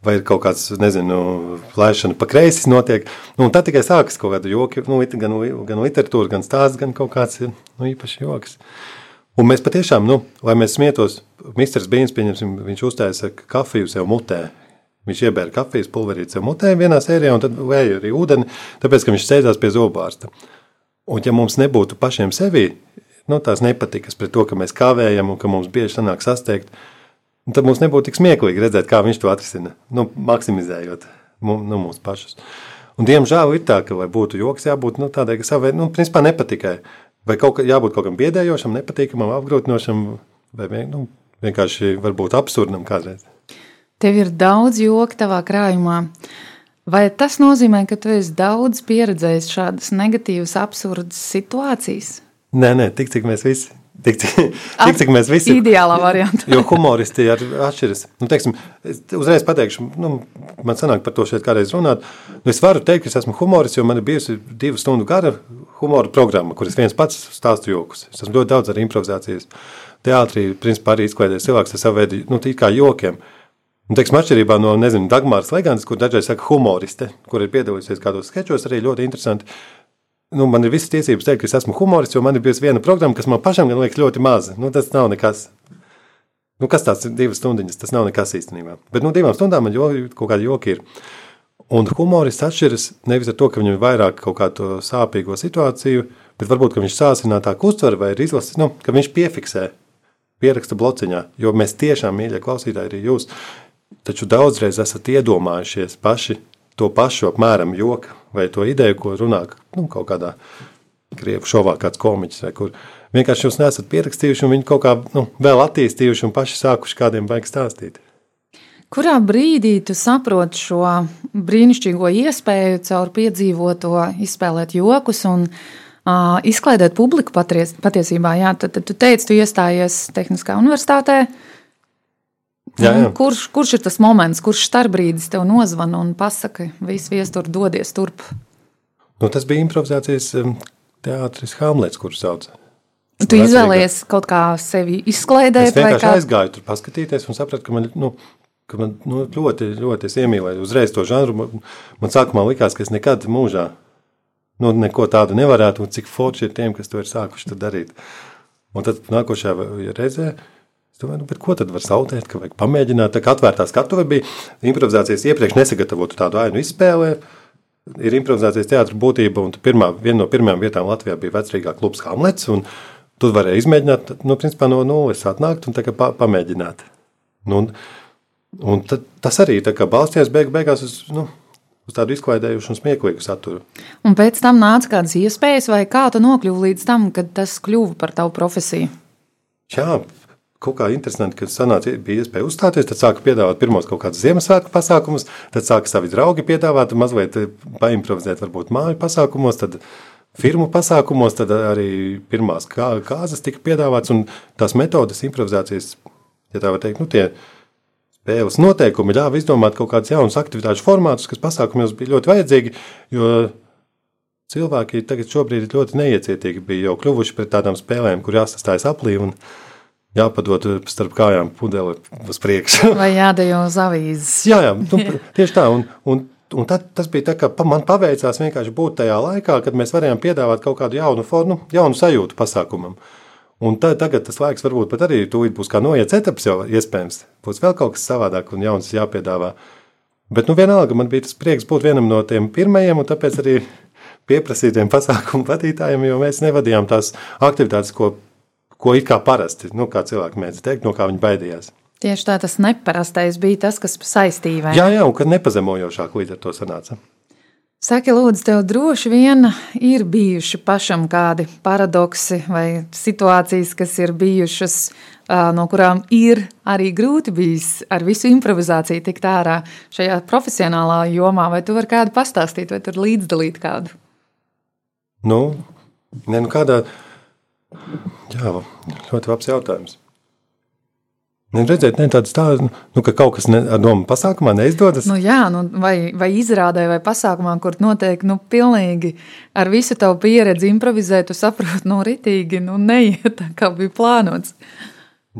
vai ir kaut kāds, nezinu, plēšana pa kreisi notiek. Nu, tad tikai sākas kaut kāda joka, nu, gan, gan literatūra, gan stāsts, gan kaut kāds nu, īpašs joks. Un mēs patiešām, nu, lai mēs smietos, Mr. Beans, pieņemsim, viņš uztaisa kafiju sev mutē. Viņš iebēra kafijas pulverīti sev mutē vienā sērijā, un tad vēja arī ūdeni, tāpēc, ka viņš sēdās pie zobārsta. Un ja mums nebūtu pašiem sevi, nu, tās nepatikas pret to, ka mēs kavējam un ka mums bieži sanāk sasteigt, Un tad mums nebūtu tik smieklīgi redzēt, kā viņš to atrisina, nu, maksimizējot nu, mūsu pašus. Un, diemžēl ir tā, ka, lai būtu joks, jābūt nu, tādai, ka savai, nu, principā nepatikai. Vai kaut kā, jābūt kaut kam biedējošam, nepatīkamam, apgrūtinošam, vai vien, nu, vienkārši varbūt absurdam kādreiz. Tev ir daudz joku tavā krājumā. Vai tas nozīmē, ka tu esi daudz pieredzējis šādas negatīvas, absurdas situācijas? Nē, nē, tik cik mēs visi. Tik, tik, cik mēs visi Ideālā variantā. Jo humoristi ir atšķiras. Nu, teiksim, es uzreiz pateikšu, nu, man sanāk par to šeit kādreiz runāt. Nu, es varu teikt, ka es esmu humorists, jo man ir bijusi divu stundu gara humora programma, kur es viens pats stāstu jokus. Es esmu ļoti daudz arī improvizācijas teātrī, principā arī izklaidējis cilvēks ar savu veidu, nu, kā jokiem. Un, teiksim, atšķirībā no, nezinu, Dagmāras Legandas, kur dažreiz saka humoriste, kur ir piedalījusies kādos skečos, arī ļoti interesanti nu, man ir visas tiesības teikt, ka es esmu humorists, jo man ir bijusi viena programma, kas man pašam liekas ļoti maza. Nu, tas nav nekas. Nu, kas tāds ir divas stundiņas? Tas nav nekas īstenībā. Bet nu, divām stundām man jo, kaut kāda joka ir. Un humorists atšķiras nevis ar to, ka viņam ir vairāk kaut kādu sāpīgo situāciju, bet varbūt viņš sāsinātāk uztver vai ir izlasis, nu, ka viņš piefiksē, pieraksta blociņā. Jo mēs tiešām, mīļie klausītāji, arī jūs, taču daudzreiz esat iedomājušies paši to pašu apmēram joku vai to ideju, ko runā nu, kaut kādā krievu šovā kāds komiķis vai kur. Vienkārši jūs nesat pierakstījuši un viņi kaut kā nu, vēl attīstījuši un paši sākuši kādiem baigi stāstīt. Kurā brīdī tu saproti šo brīnišķīgo iespēju caur piedzīvoto izspēlēt jokus un uh, izklaidēt publiku patries, patiesībā? Jā, tad, tad tu teici, tu iestājies Tehniskā universitātē. Jā, jā. Un Kurš, kurš ir tas moments, kurš starpbrīdis tev nozvana un pasaka, viss viestur dodies turp? Nu, tas bija improvizācijas teātris Hamlets, kurš sauc. Tu izvēlējies kaut kā sevi Es izklaidēt, vai vienkārši kā? aizgāju tur paskatīties un sapratu, ka man, nu, ka man nu, ļoti, ļoti es iemīlēju uzreiz to žanru. Man, man sākumā likās, ka es nekad mūžā nu, neko tādu nevarētu, un cik forši ir tiem, kas to ir sākuši darīt. Un tad nākošajā reizē es domāju, nu, ko tad var zaudēt, ka vajag pamēģināt. Tā kā atvērtā skatuve bija improvizācijas iepriekš nesagatavotu tādu ainu izspēlē. Ir improvizācijas teātris būtība, un pirmā, viena no pirmajām vietām Latvijā bija vecrīgā klubs Hamlets. un Tur varēja izmēģināt, nu, principā no nulles atnākt un pa, pamēģināt. Nu, un, un tad, tas arī balstījās beig, beigās uz, nu, uz tādu izklaidējušu un smieklīgu saturu. Un pēc tam nāca kādas iespējas, vai kā tu nokļuvi līdz tam, kad tas kļuva par tavu profesiju? Jā, kaut kā interesanti, ka sanāca, bija iespēja uzstāties, tad sāka piedāvāt pirmos kaut kādus Ziemassvētku pasākumus, tad sāka savi draugi piedāvāt, mazliet eh, paimprovizēt varbūt māju pasākumos, tad firmu pasākumos, tad arī pirmās kā, kāzas tika piedāvāts, un tās metodas improvizācijas, ja tā var teikt, nu tie spēles noteikumi ļāva izdomāt kaut kādus jaunus aktivitāšu formātus, kas pasākumos bija ļoti vajadzīgi, jo cilvēki tagad šobrīd ļoti neiecietīgi, bija jau kļuvuši pret tādām spēlēm, kur jāsastājas aplī un jāpadod starp kājām pudeli uz priekšu. Vai jādejo uz avīzes? Jā, jā nu, tieši tā. Un, un, un tad, tas bija tā, ka man paveicās vienkārši būt tajā laikā, kad mēs varējām piedāvāt kaut kādu jaunu formu, jaunu sajūtu pasākumam. Un tā, tagad tas laiks varbūt pat arī tūlīt būs kā noiets etaps jau iespējams. Būs vēl kaut kas savādāk un jauns jāpiedāvā. Bet nu vienalga man bija tas prieks būt vienam no tiem pirmajiem, un tāpēc arī pieprasītiem pasākumu vadītājiem, jo mēs nevadījām tās aktivitātes, ko, ko it kā parasti, nu, kā cilvēki mēdz teikt, no kā viņi baidījās. Tieši tā, tas neparastais bija tas, kas saistīja. Jā, jā, un kad nepazemojošāk līdz ar to sanāca. Saki, lūdzu, tev droši vien ir bijuši pašam kādi paradoksi vai situācijas, kas ir bijušas, no kurām ir arī grūti bijis ar visu improvizāciju tikt ārā šajā profesionālā jomā. Vai tu vari kādu pastāstīt, vai tur līdzdalīt kādu? Nu, ne, nu kādā, jā, ļoti labs jautājums. Ne, redzēt, ne tāds tā, nu, ka kaut kas ne, ar domu pasākumā neizdodas. Nu, jā, nu, vai, vai izrādē, vai pasākumā, kur noteikti nu, pilnīgi ar visu tavu pieredzi improvizēt, tu saproti, no ritīgi nu, neiet tā, kā bija plānots.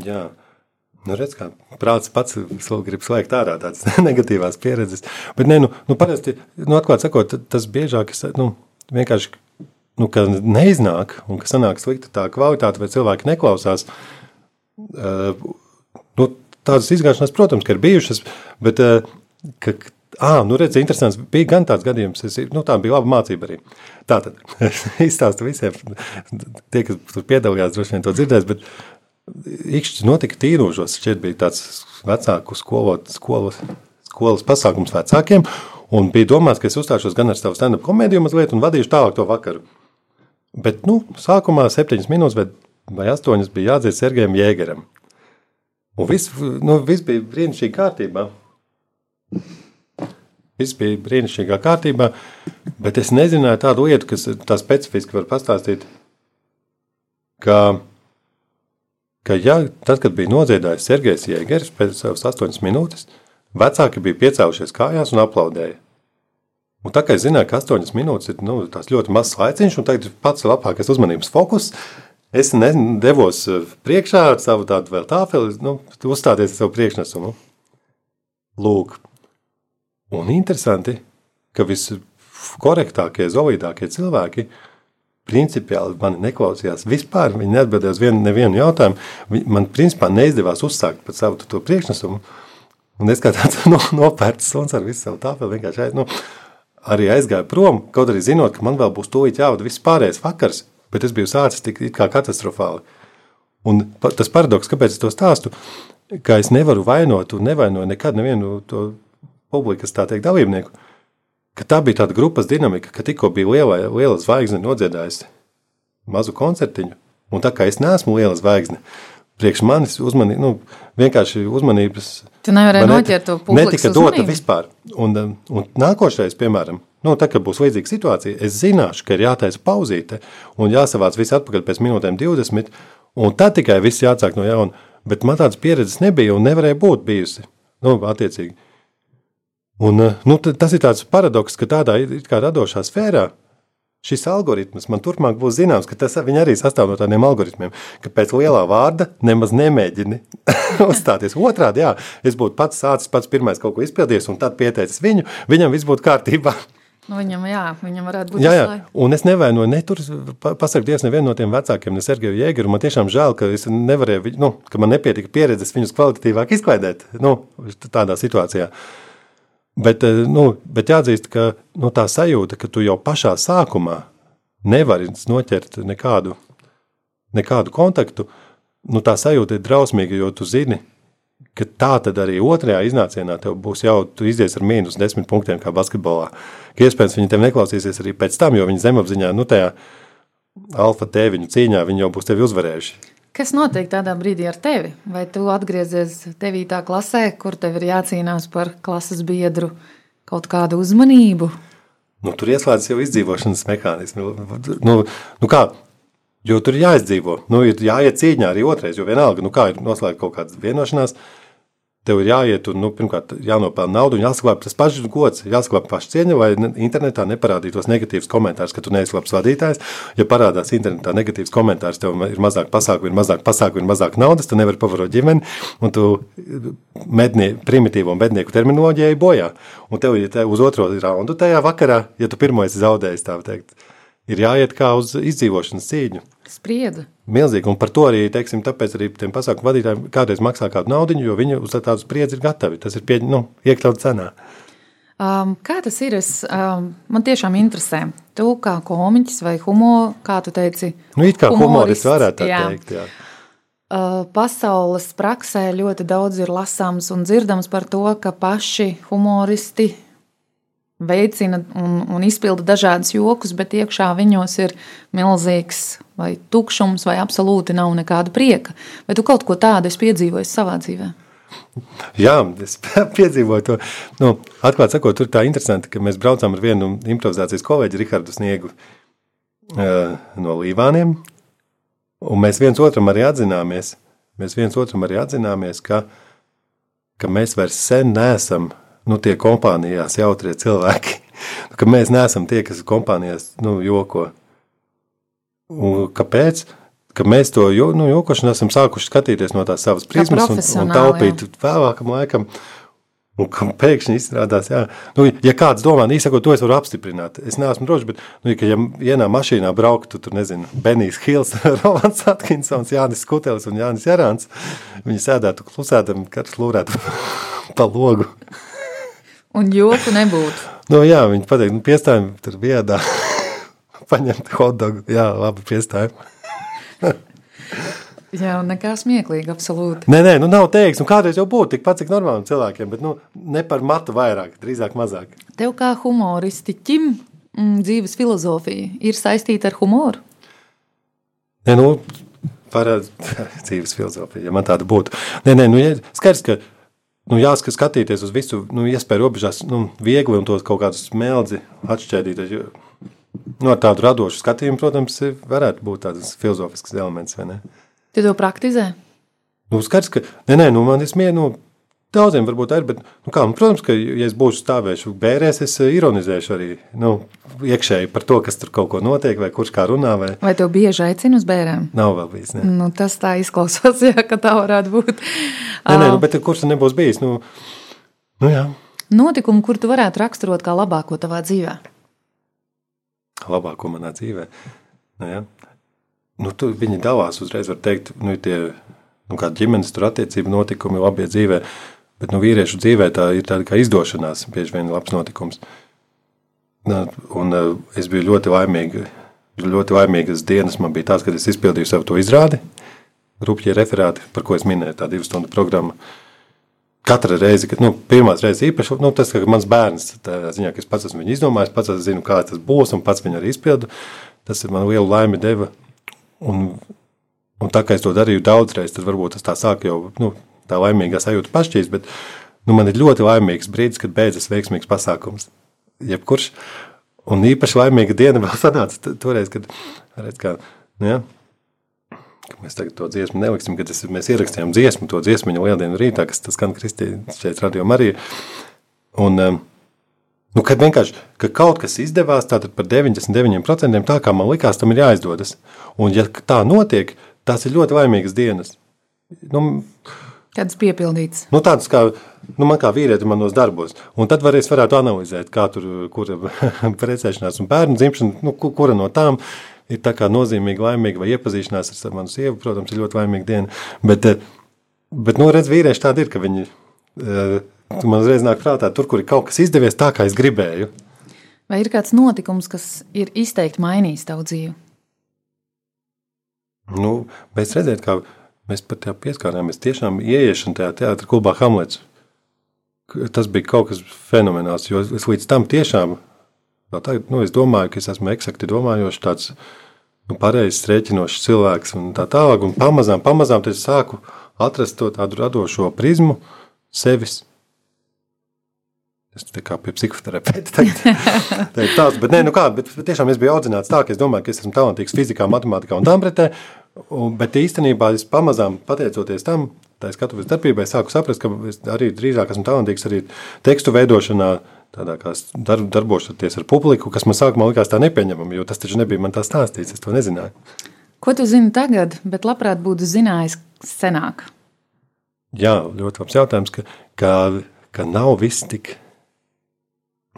Jā, nu, redz, kā prāts pats grib slēgt ārā tādas negatīvās pieredzes. Bet, nē, nu, nu parasti, nu, atklāt sakot, tas biežāk, es, nu, vienkārši, nu, ka neiznāk un ka sanāk slikta tā kvalitāte vai cilvēki neklausās. Uh, nu, tādas izgāšanās, protams, ir bijušas, bet, uh, ka, Ah, nu redz, interesants. Bija gan tāds gadījums, es, nu, tā bija laba mācība arī. Tā tad izstāstu visiem, tie, kas tur piedalījās, droši vien to dzirdēs, bet Ikšķis notika tīrožos. Šķiet bija tāds vecāku skolot, skolas, skolas pasākums vecākiem. Un bija domāts, ka es uzstāšos gan ar savu stand-up komēdiju mazliet un vadīšu tālāk to vakaru. Bet, nu, sākumā septiņas minūtes vai, vai astoņas bija jādzied Sergejam Jēgeram. Un viss, nu, viss bija brīnišķīgi kārtībā. Viss bija brīnišķīgā kārtībā, bet es nezināju tādu lietu, kas tā specifiski var pastāstīt, ka, ka ja, tad, kad bija nodziedājis Sergejs Jēgers pēc savas astoņas minūtes, vecāki bija piecēlušies kājās un aplaudēja. Un tā kā es zināju, ka astoņas minūtes ir nu, ļoti mazs laiciņš, un tagad pats labākais uzmanības fokus, es devos eh, priekšā ar savu tādu vēl tāfeli, nu, uzstāties ar savu priekšnesumu. Lūk, un interesanti, ka viskorektākie, zolīdākie cilvēki principiāli mani neklausījās vispār. Viņi neatbildēja uz vienu, nevienu jautājumu. Man principā neizdevās uzsākt pat savu to priekšnesumu. Un es kā tāds no, nopērts suns ar visu savu tāfeli vienkārši aiz- nu, arī aizgāju prom, kaut arī zinot, ka man vēl būs tūlīt jāvada viss pārējais vakars, bet es biju sācis tik kā katastrofāli. Un tas paradoks, kāpēc es to stāstu, ka es nevaru vainot un nevainoju nekad nevienu to publikas tā teikt dalībnieku, ka tā bija tāda grupas dinamika, ka tikko bija liela, liela zvaigzne nodziedājusi mazu koncertiņu, un tā kā es neesmu liela zvaigzne, priekš manis uzmanī, nu, vienkārši uzmanības Tu nevarēji Man noķert to publikas Netika dota vispār. Un, um, un nākošais, piemēram, nu, tā, kad būs līdzīga situācija, es zināšu, ka ir jātaisa pauzīte un jāsavāc viss atpakaļ pēc minūtēm 20, un tad tikai viss jāatsāk no jauna. Bet man tādas pieredzes nebija un nevarēja būt bijusi. Nu, attiecīgi. Un, uh, nu, tas ir tāds paradoks, ka tādā radošā sfērā šis algoritms man turpmāk būs zināms, ka tas arī sastāv no tādiem algoritmiem, ka pēc lielā vārda nemaz nemēģini uzstāties. Otrādi, jā, es būtu pats sācis, pats pirmais kaut ko izpildījis, un tad pieteicis viņu, viņam viss būtu kārtībā. Nu, viņam, jā, viņam varētu būt Jā, jā. un es nevainoju, ne tur, pa- pasaku Dievs, nevienu no tiem vecākiem, ne Sergeju Jēgeru. Man tiešām žēl, ka es nevarēju, nu, ka man nepietika pieredzes viņus kvalitatīvāk izklaidēt nu, tādā situācijā. Bet, eh, nu, bet jāatzīst, ka nu, tā sajūta, ka tu jau pašā sākumā nevari noķert nekādu, nekādu kontaktu, nu, tā sajūta ir drausmīga, jo tu zini, ka tā tad arī otrajā iznācienā tev būs jau, tu izies ar mīnus desmit punktiem kā basketbolā. Ka iespējams viņi tev neklausīsies arī pēc tam, jo viņi zemapziņā, nu, tajā alfa tēviņu cīņā, viņi jau būs tevi uzvarējuši. Kas notiek tādā brīdī ar tevi? Vai tu atgriezies 9. klasē, kur tev ir jācīnās par klases biedru kaut kādu uzmanību? Nu, tur ieslēdzas jau izdzīvošanas mehānismi. Nu, nu kā, jo tur ir jāizdzīvo. Nu, ir jāiet cīņā arī otrais, jo vienalga, nu kā ir noslēgta kaut kāda vienošanās, tev ir jāiet un, nu, pirmkārt, jānopelna naudu jāsaglabā tas pats gods, jāsaglabā pašcieņa, lai ne- internetā neparādītos negatīvs komentārs, ka tu neesi labs vadītājs. Ja parādās internetā negatīvs komentārs, tev ir mazāk pasākumu, ir mazāk pasākumu, ir mazāk naudas, tu nevari pavarot ģimeni, un tu mednie, primitīvo mednieku terminoloģiju ej bojā. Un tev ir te uz otro raundu tajā vakarā, ja tu pirmo esi zaudējis, tā teikt, ir jāiet kā uz izdzīvošanas cīņu. Spriedzi. Milzīgi, un par to arī, teiksim, tāpēc arī tiem pasākumu vadītājiem kādreiz maksā kādu naudu, jo viņi uz tādu spriedzi ir gatavi. Tas ir pie, nu, iekļauts cenā. Um, kā tas ir? Es, um, man tiešām interesē. Tu kā komiķis vai humor, kā tu teici, Nu, it kā humorists humorists, varētu tā jā. teikt. Jā. Uh, pasaules praksē ļoti daudz ir lasāms un dzirdams par to, ka paši humoristi veicina un, un izpilda dažādus jokus, bet iekšā viņos ir milzīgs vai tukšums, vai absolūti nav nekāda prieka. Vai tu kaut ko tādu esi piedzīvojis savā dzīvē? Jā, es piedzīvoju to. Nu, atklāti sakot, tur tā interesanti, ka mēs braucām ar vienu improvizācijas kolēģi, Rihardu Sniegu, uh, no Līvāniem. Un mēs viens otram arī atzināmies, mēs viens otram arī atzināmies ka, ka mēs vairs sen neesam nu, tie kompānijās jautrie cilvēki. Ka mēs neesam tie, kas kompānijās nu, joko. Un kāpēc? Ka mēs to jo, nu, jokošanu esam sākuši skatīties no tās savas prizmas un, un taupīt vēlākam laikam. Un ka pēkšņi izrādās, jā, nu, ja kāds domā, īsākot, to es varu apstiprināt. Es neesmu drošs, bet, nu, ja vienā mašīnā brauktu, tur nezinu, Benijs Hils, Rolands Atkinsons, Jānis Skutelis un Jānis Jarāns, viņi sēdētu klusētam, katrs lūrētu pa logu. Un joku nebūtu. Nu, jā, viņi pateikt, nu, piestājumi tur viedā, paņemt hotdogu, jā, labi, piestājumi. Jā, un nekā smieklīga, absolūti. Nē, nē, nu nav teiks, nu kādreiz jau būtu tikpat cik normāliem cilvēkiem, bet nu, ne par matu vairāk, drīzāk mazāk. Tev kā humoristiķim mm, dzīves filozofija ir saistīta ar humoru? Nē, nu, varētu dzīves filozofija, ja man tāda būtu. Nē, nē, nu, ja, skaidrs, ka nu, jāskat skatīties uz visu, nu, iespēju robežās, nu, viegli un tos kaut kādus smeldzi atšķēdīt. Nu, ar tādu radošu skatījumu, protams, varētu būt tāds filozofisks elements, vai ne? Tu to praktizē? Nu, skaidrs, ka, nē, nē, nu, man ir smieklīgi, nu, daudziem varbūt ir, bet, nu, kā, nu, protams, ka, ja es būšu stāvēšu bērēs, es eh, ironizēšu arī, nu, iekšēji par to, kas tur kaut ko notiek, vai kurš kā runā, vai Vai tev bieži aicina uz bērniem? nav vēl bijis, ne. Nu, tas tā izklausās, jā, ka tā varētu būt. Nē, nē, nu, bet kurš tad nebūs bijis, nu, nu, jā, Notikumu, kur tu varētu raksturot kā labāko tavā dzīvē? labāko manā dzīvē. Nu, ja. nu, tu, viņi dalās uzreiz, var teikt, nu, tie nu, kā ģimenes tur attiecību notikumi labie dzīvē, bet nu, vīriešu dzīvē tā ir tāda kā izdošanās, bieži vien labs notikums. Un uh, es biju ļoti laimīgi, ļoti laimīgas dienas man bija tās, kad es izpildīju savu to izrādi, rupjie referāti, par ko es minēju, tā divu stundu programma. Katra reize, kad nu, pirmās reizes īpaši, nu, tas, ka mans bērns, tā ziņā, ka es pats esmu viņu izdomājis, pats es zinu, kā tas būs, un pats viņu arī izpildu, tas man lielu laimi deva. Un, un tā kā es to darīju daudzreiz, tad varbūt tas tā sāk jau, nu, tā laimīgā sajūta pašķīs, bet nu, man ir ļoti laimīgs brīdis, kad beidzas veiksmīgs pasākums. Jebkurš, un īpaši laimīga diena vēl sanāca toreiz, kad, redz, kā, nu, ja, Mēs tagad to dziesmu neliksim, kad es, mēs ierakstījām dziesmu, to dziesmu lieldienu rītā, kas tas skan Kristīna šeit radio Marija. Un, um, nu, kad vienkārši, ka kaut kas izdevās, tātad par 99% tā, kā man likās, tam ir jāizdodas. Un ja tā notiek, tās ir ļoti laimīgas dienas. Nu, Kāds piepildīts? Nu, tāds kā, nu, man kā vīrietim manos darbos. Un tad var, es varētu analizēt, kā tur, kura precēšanās un bērnu dzimšana, nu, ku- kura no tām ir tā kā nozīmīga, laimīga, vai iepazīšanās ar manu sievu, protams, ir ļoti laimīga diena. Bet, eh, bet nu, redz, vīrieši tādi ir, ka viņi, eh, man uzreiz nāk prātā, tur, kur ir kaut kas izdevies tā, kā es gribēju. Vai ir kāds notikums, kas ir izteikti mainījis tavu dzīvi? Nu, mēs redzējām, kā mēs pat tā pieskārāmies tiešām ieiešana tajā teātrī klubā Hamlets. Tas bija kaut kas fenomenāls, jo es līdz tam tiešām, vēl tagad, nu, es domāju, ka es esmu eksakti domājošs tāds, nu, pareizs rēķinošs cilvēks un tā tālāk, un pamazām, pamazām es sāku atrast to tādu radošo prizmu sevis. Es tā kā pie psihoterapeita teikt tāds, bet nē, nu kā, bet tiešām es biju audzināts tā, ka es domāju, ka es esmu talantīgs fizikā, matemātikā un tambretē, un, bet īstenībā es pamazām, pateicoties tam, tā skatuves darbībai, sāku saprast, ka es arī drīzāk esmu talantīgs arī tekstu veidošanā, tādā kā s- dar, darbošoties ar publiku, kas man sākumā likās tā nepieņemama, jo tas taču nebija man tā stāstīts, es to nezināju. Ko tu zini tagad, bet labprāt būtu zinājis senāk? Jā, ļoti labs jautājums, ka, ka, ka nav viss tik,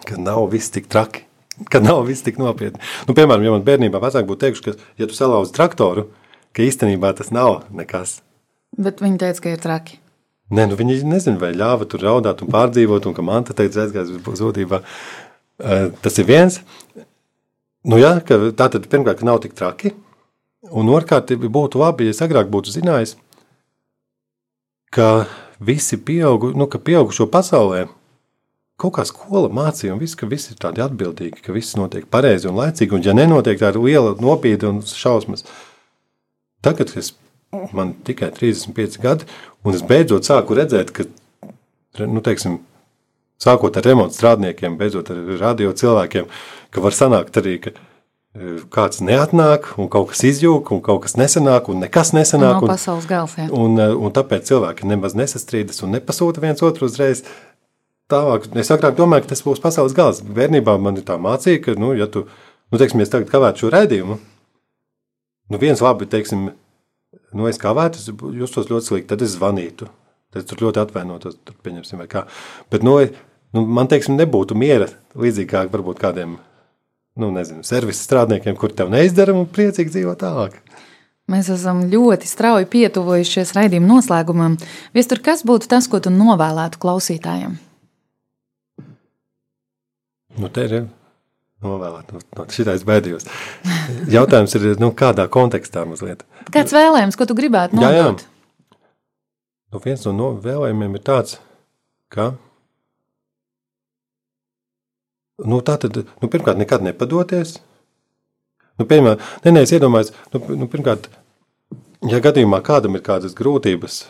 ka nav viss tik traki, ka nav viss tik nopietni. Nu, piemēram, ja man bērnībā vecāki būtu teikuši, ka, ja tu salauzi traktoru, ka īstenībā tas nav nekas. Bet viņi teica, ka ir traki. Nē, nu viņi nezina, vai ļāva tur raudāt un pārdzīvot, un ka man te teica, aizgājis uz zudībā. Tas ir viens. Nu, jā, ka tā tad pirmkārt, ka nav tik traki, un otrkārt, būtu labi, ja es agrāk būtu zinājis, ka visi pieaugu, nu, ka pieaugušo pasaulē kaut kā skola mācīja, un viss, ka visi ir tādi atbildīgi, ka viss notiek pareizi un laicīgi, un ja nenotiek, tā ir liela nopietna un šausmas. Tagad, es man tikai 35 gadi, un es beidzot sāku redzēt, ka, nu, teiksim, sākot ar remontu strādniekiem, beidzot ar radio cilvēkiem, ka var sanākt arī, ka e, kāds neatnāk, un kaut kas izjūg, un kaut kas nesanāk, un nekas nesanāk. Nav un, pasaules gals. Jā. un, e, un tāpēc cilvēki nemaz nesastrīdas un nepasūta viens otru uzreiz. Tālāk, es agrāk domāju, ka tas būs pasaules gals. Bērnībā man ir tā mācīja, ka, nu, ja tu, nu, teiksim, es tagad kavētu šo redzējumu, nu, viens labi, teiksim, nu, es kavētu, es justos ļoti slikti, tad es zvanītu. Tad es tur ļoti atvainotos, tur pieņemsim, vai kā. Bet, nu, nu, man, teiksim, nebūtu miera līdzīgi kā varbūt kādiem, nu, nezinu, servisa strādniekiem, kur tev neizdara un priecīgi dzīvo tālāk. Mēs esam ļoti strauji pietuvojušies raidījuma noslēgumam. Viestur, kas būtu tas, ko tu novēlētu klausītājiem? Nu, te ir novēlēt. No, no šitais bēdījos. Jautājums ir, nu, kādā kontekstā mazliet. Kāds vēlējums, ko tu gribētu Jā, jā. nodot? Nu, viens no no vēlējumiem ir tāds, ka nu, tā tad, nu, pirmkārt, nekad nepadoties. Nu, piemēram, nē, nē, es iedomājos, nu, nu, pirmkārt, ja gadījumā kādam ir kādas grūtības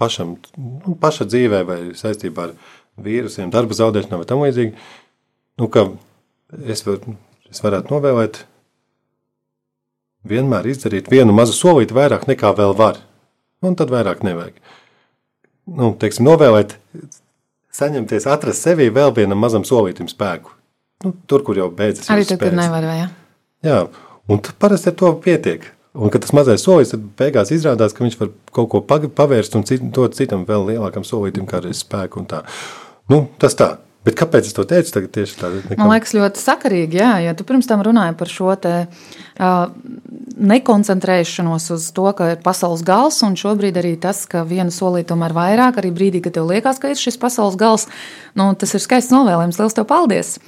pašam, nu, paša dzīvē vai saistībā ar vīrusiem, darba zaudēšanām vai tam līdzīgi, nu, ka es, var, es varētu novēlēt vienmēr izdarīt vienu mazu solīti vairāk nekā vēl var. Un tad vairāk nevajag. Nu, teiksim, novēlēt, saņemties, atrast sevī vēl vienam mazam solītam spēku. Nu, tur, kur jau beidzas. Arī kad spējas. nevar, vai jā? Jā, un parasti ar to pietiek. Un, kad tas mazais solis, beigās izrādās, ka viņš var kaut ko pavērst un cit, dot citam vēl lielākam solītam, kā arī spēku. Nu, tas tā. Bet kāpēc es to teicu? Tagad tieši tā. Man liekas, ļoti sakarīgi, jā, ja tu pirms tam runāji par šo te, uh, nekoncentrēšanos uz to, ka ir pasaules gals, un šobrīd arī tas, ka vienu solīti tomēr vairāk, arī brīdī, kad tev liekas, ka ir šis pasaules gals, nu, tas ir skaists novēlējums. Lielas tev paldies!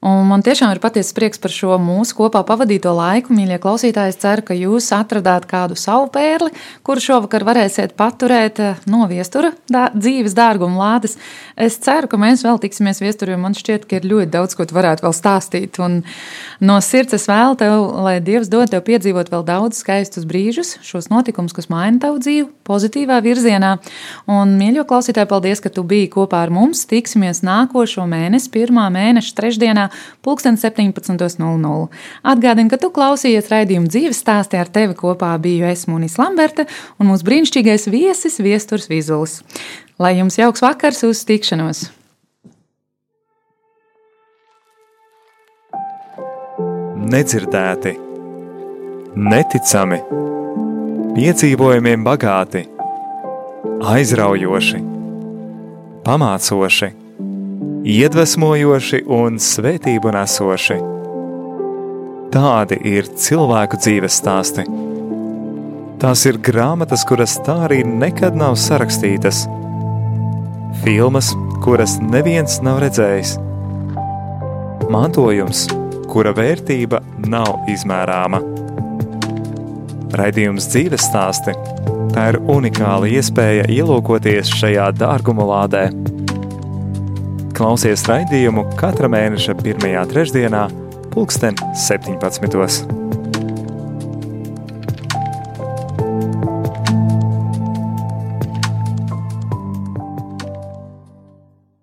Un man tiešām ir patiesa prieks par šo mūsu kopā pavadīto laiku. Mīļie klausītāji, es ceru, ka jūs atradāt kādu savu pērli, kuru šovakar varēsiet paturēt eh, no viestura dā, dzīves dārguma lādes. Es ceru, ka mēs vēl tiksimies viesturā, jo man šķiet, ka ir ļoti daudz, ko tu varētu vēl stāstīt. Un no sirds es vēlu tev, lai Dievs dod tev piedzīvot vēl daudz skaistus brīžus, šos notikumus, kas maina tavu dzīvi pozitīvā virzienā. Un, mīļo klausītāji, paldies, ka tu biji kopā ar mums. Tiksimies nākošo mēnesi, pirmā mēneša trešdienā, 17.00. Atgādini, ka tu klausījies raidījumu dzīves stāstī ar tevi kopā biju es Munis Lamberte un mūsu brīnišķīgais viesis Viesturs Vizulis. Lai jums jauks vakars uz tikšanos! nedzirdēti, neticami, piedzīvojumiem bagāti, aizraujoši, pamācoši, iedvesmojoši un svētību nesoši. Tādi ir cilvēku dzīves stāsti. Tās ir grāmatas, kuras tā arī nekad nav sarakstītas, filmas, kuras neviens nav redzējis, mantojums, kura vērtība nav izmērāma. Raidījums dzīves stāsti - tā ir unikāla iespēja ielūkoties šajā dārguma lādē. Klausies raidījumu katra mēneša pirmajā trešdienā, pulksten 17.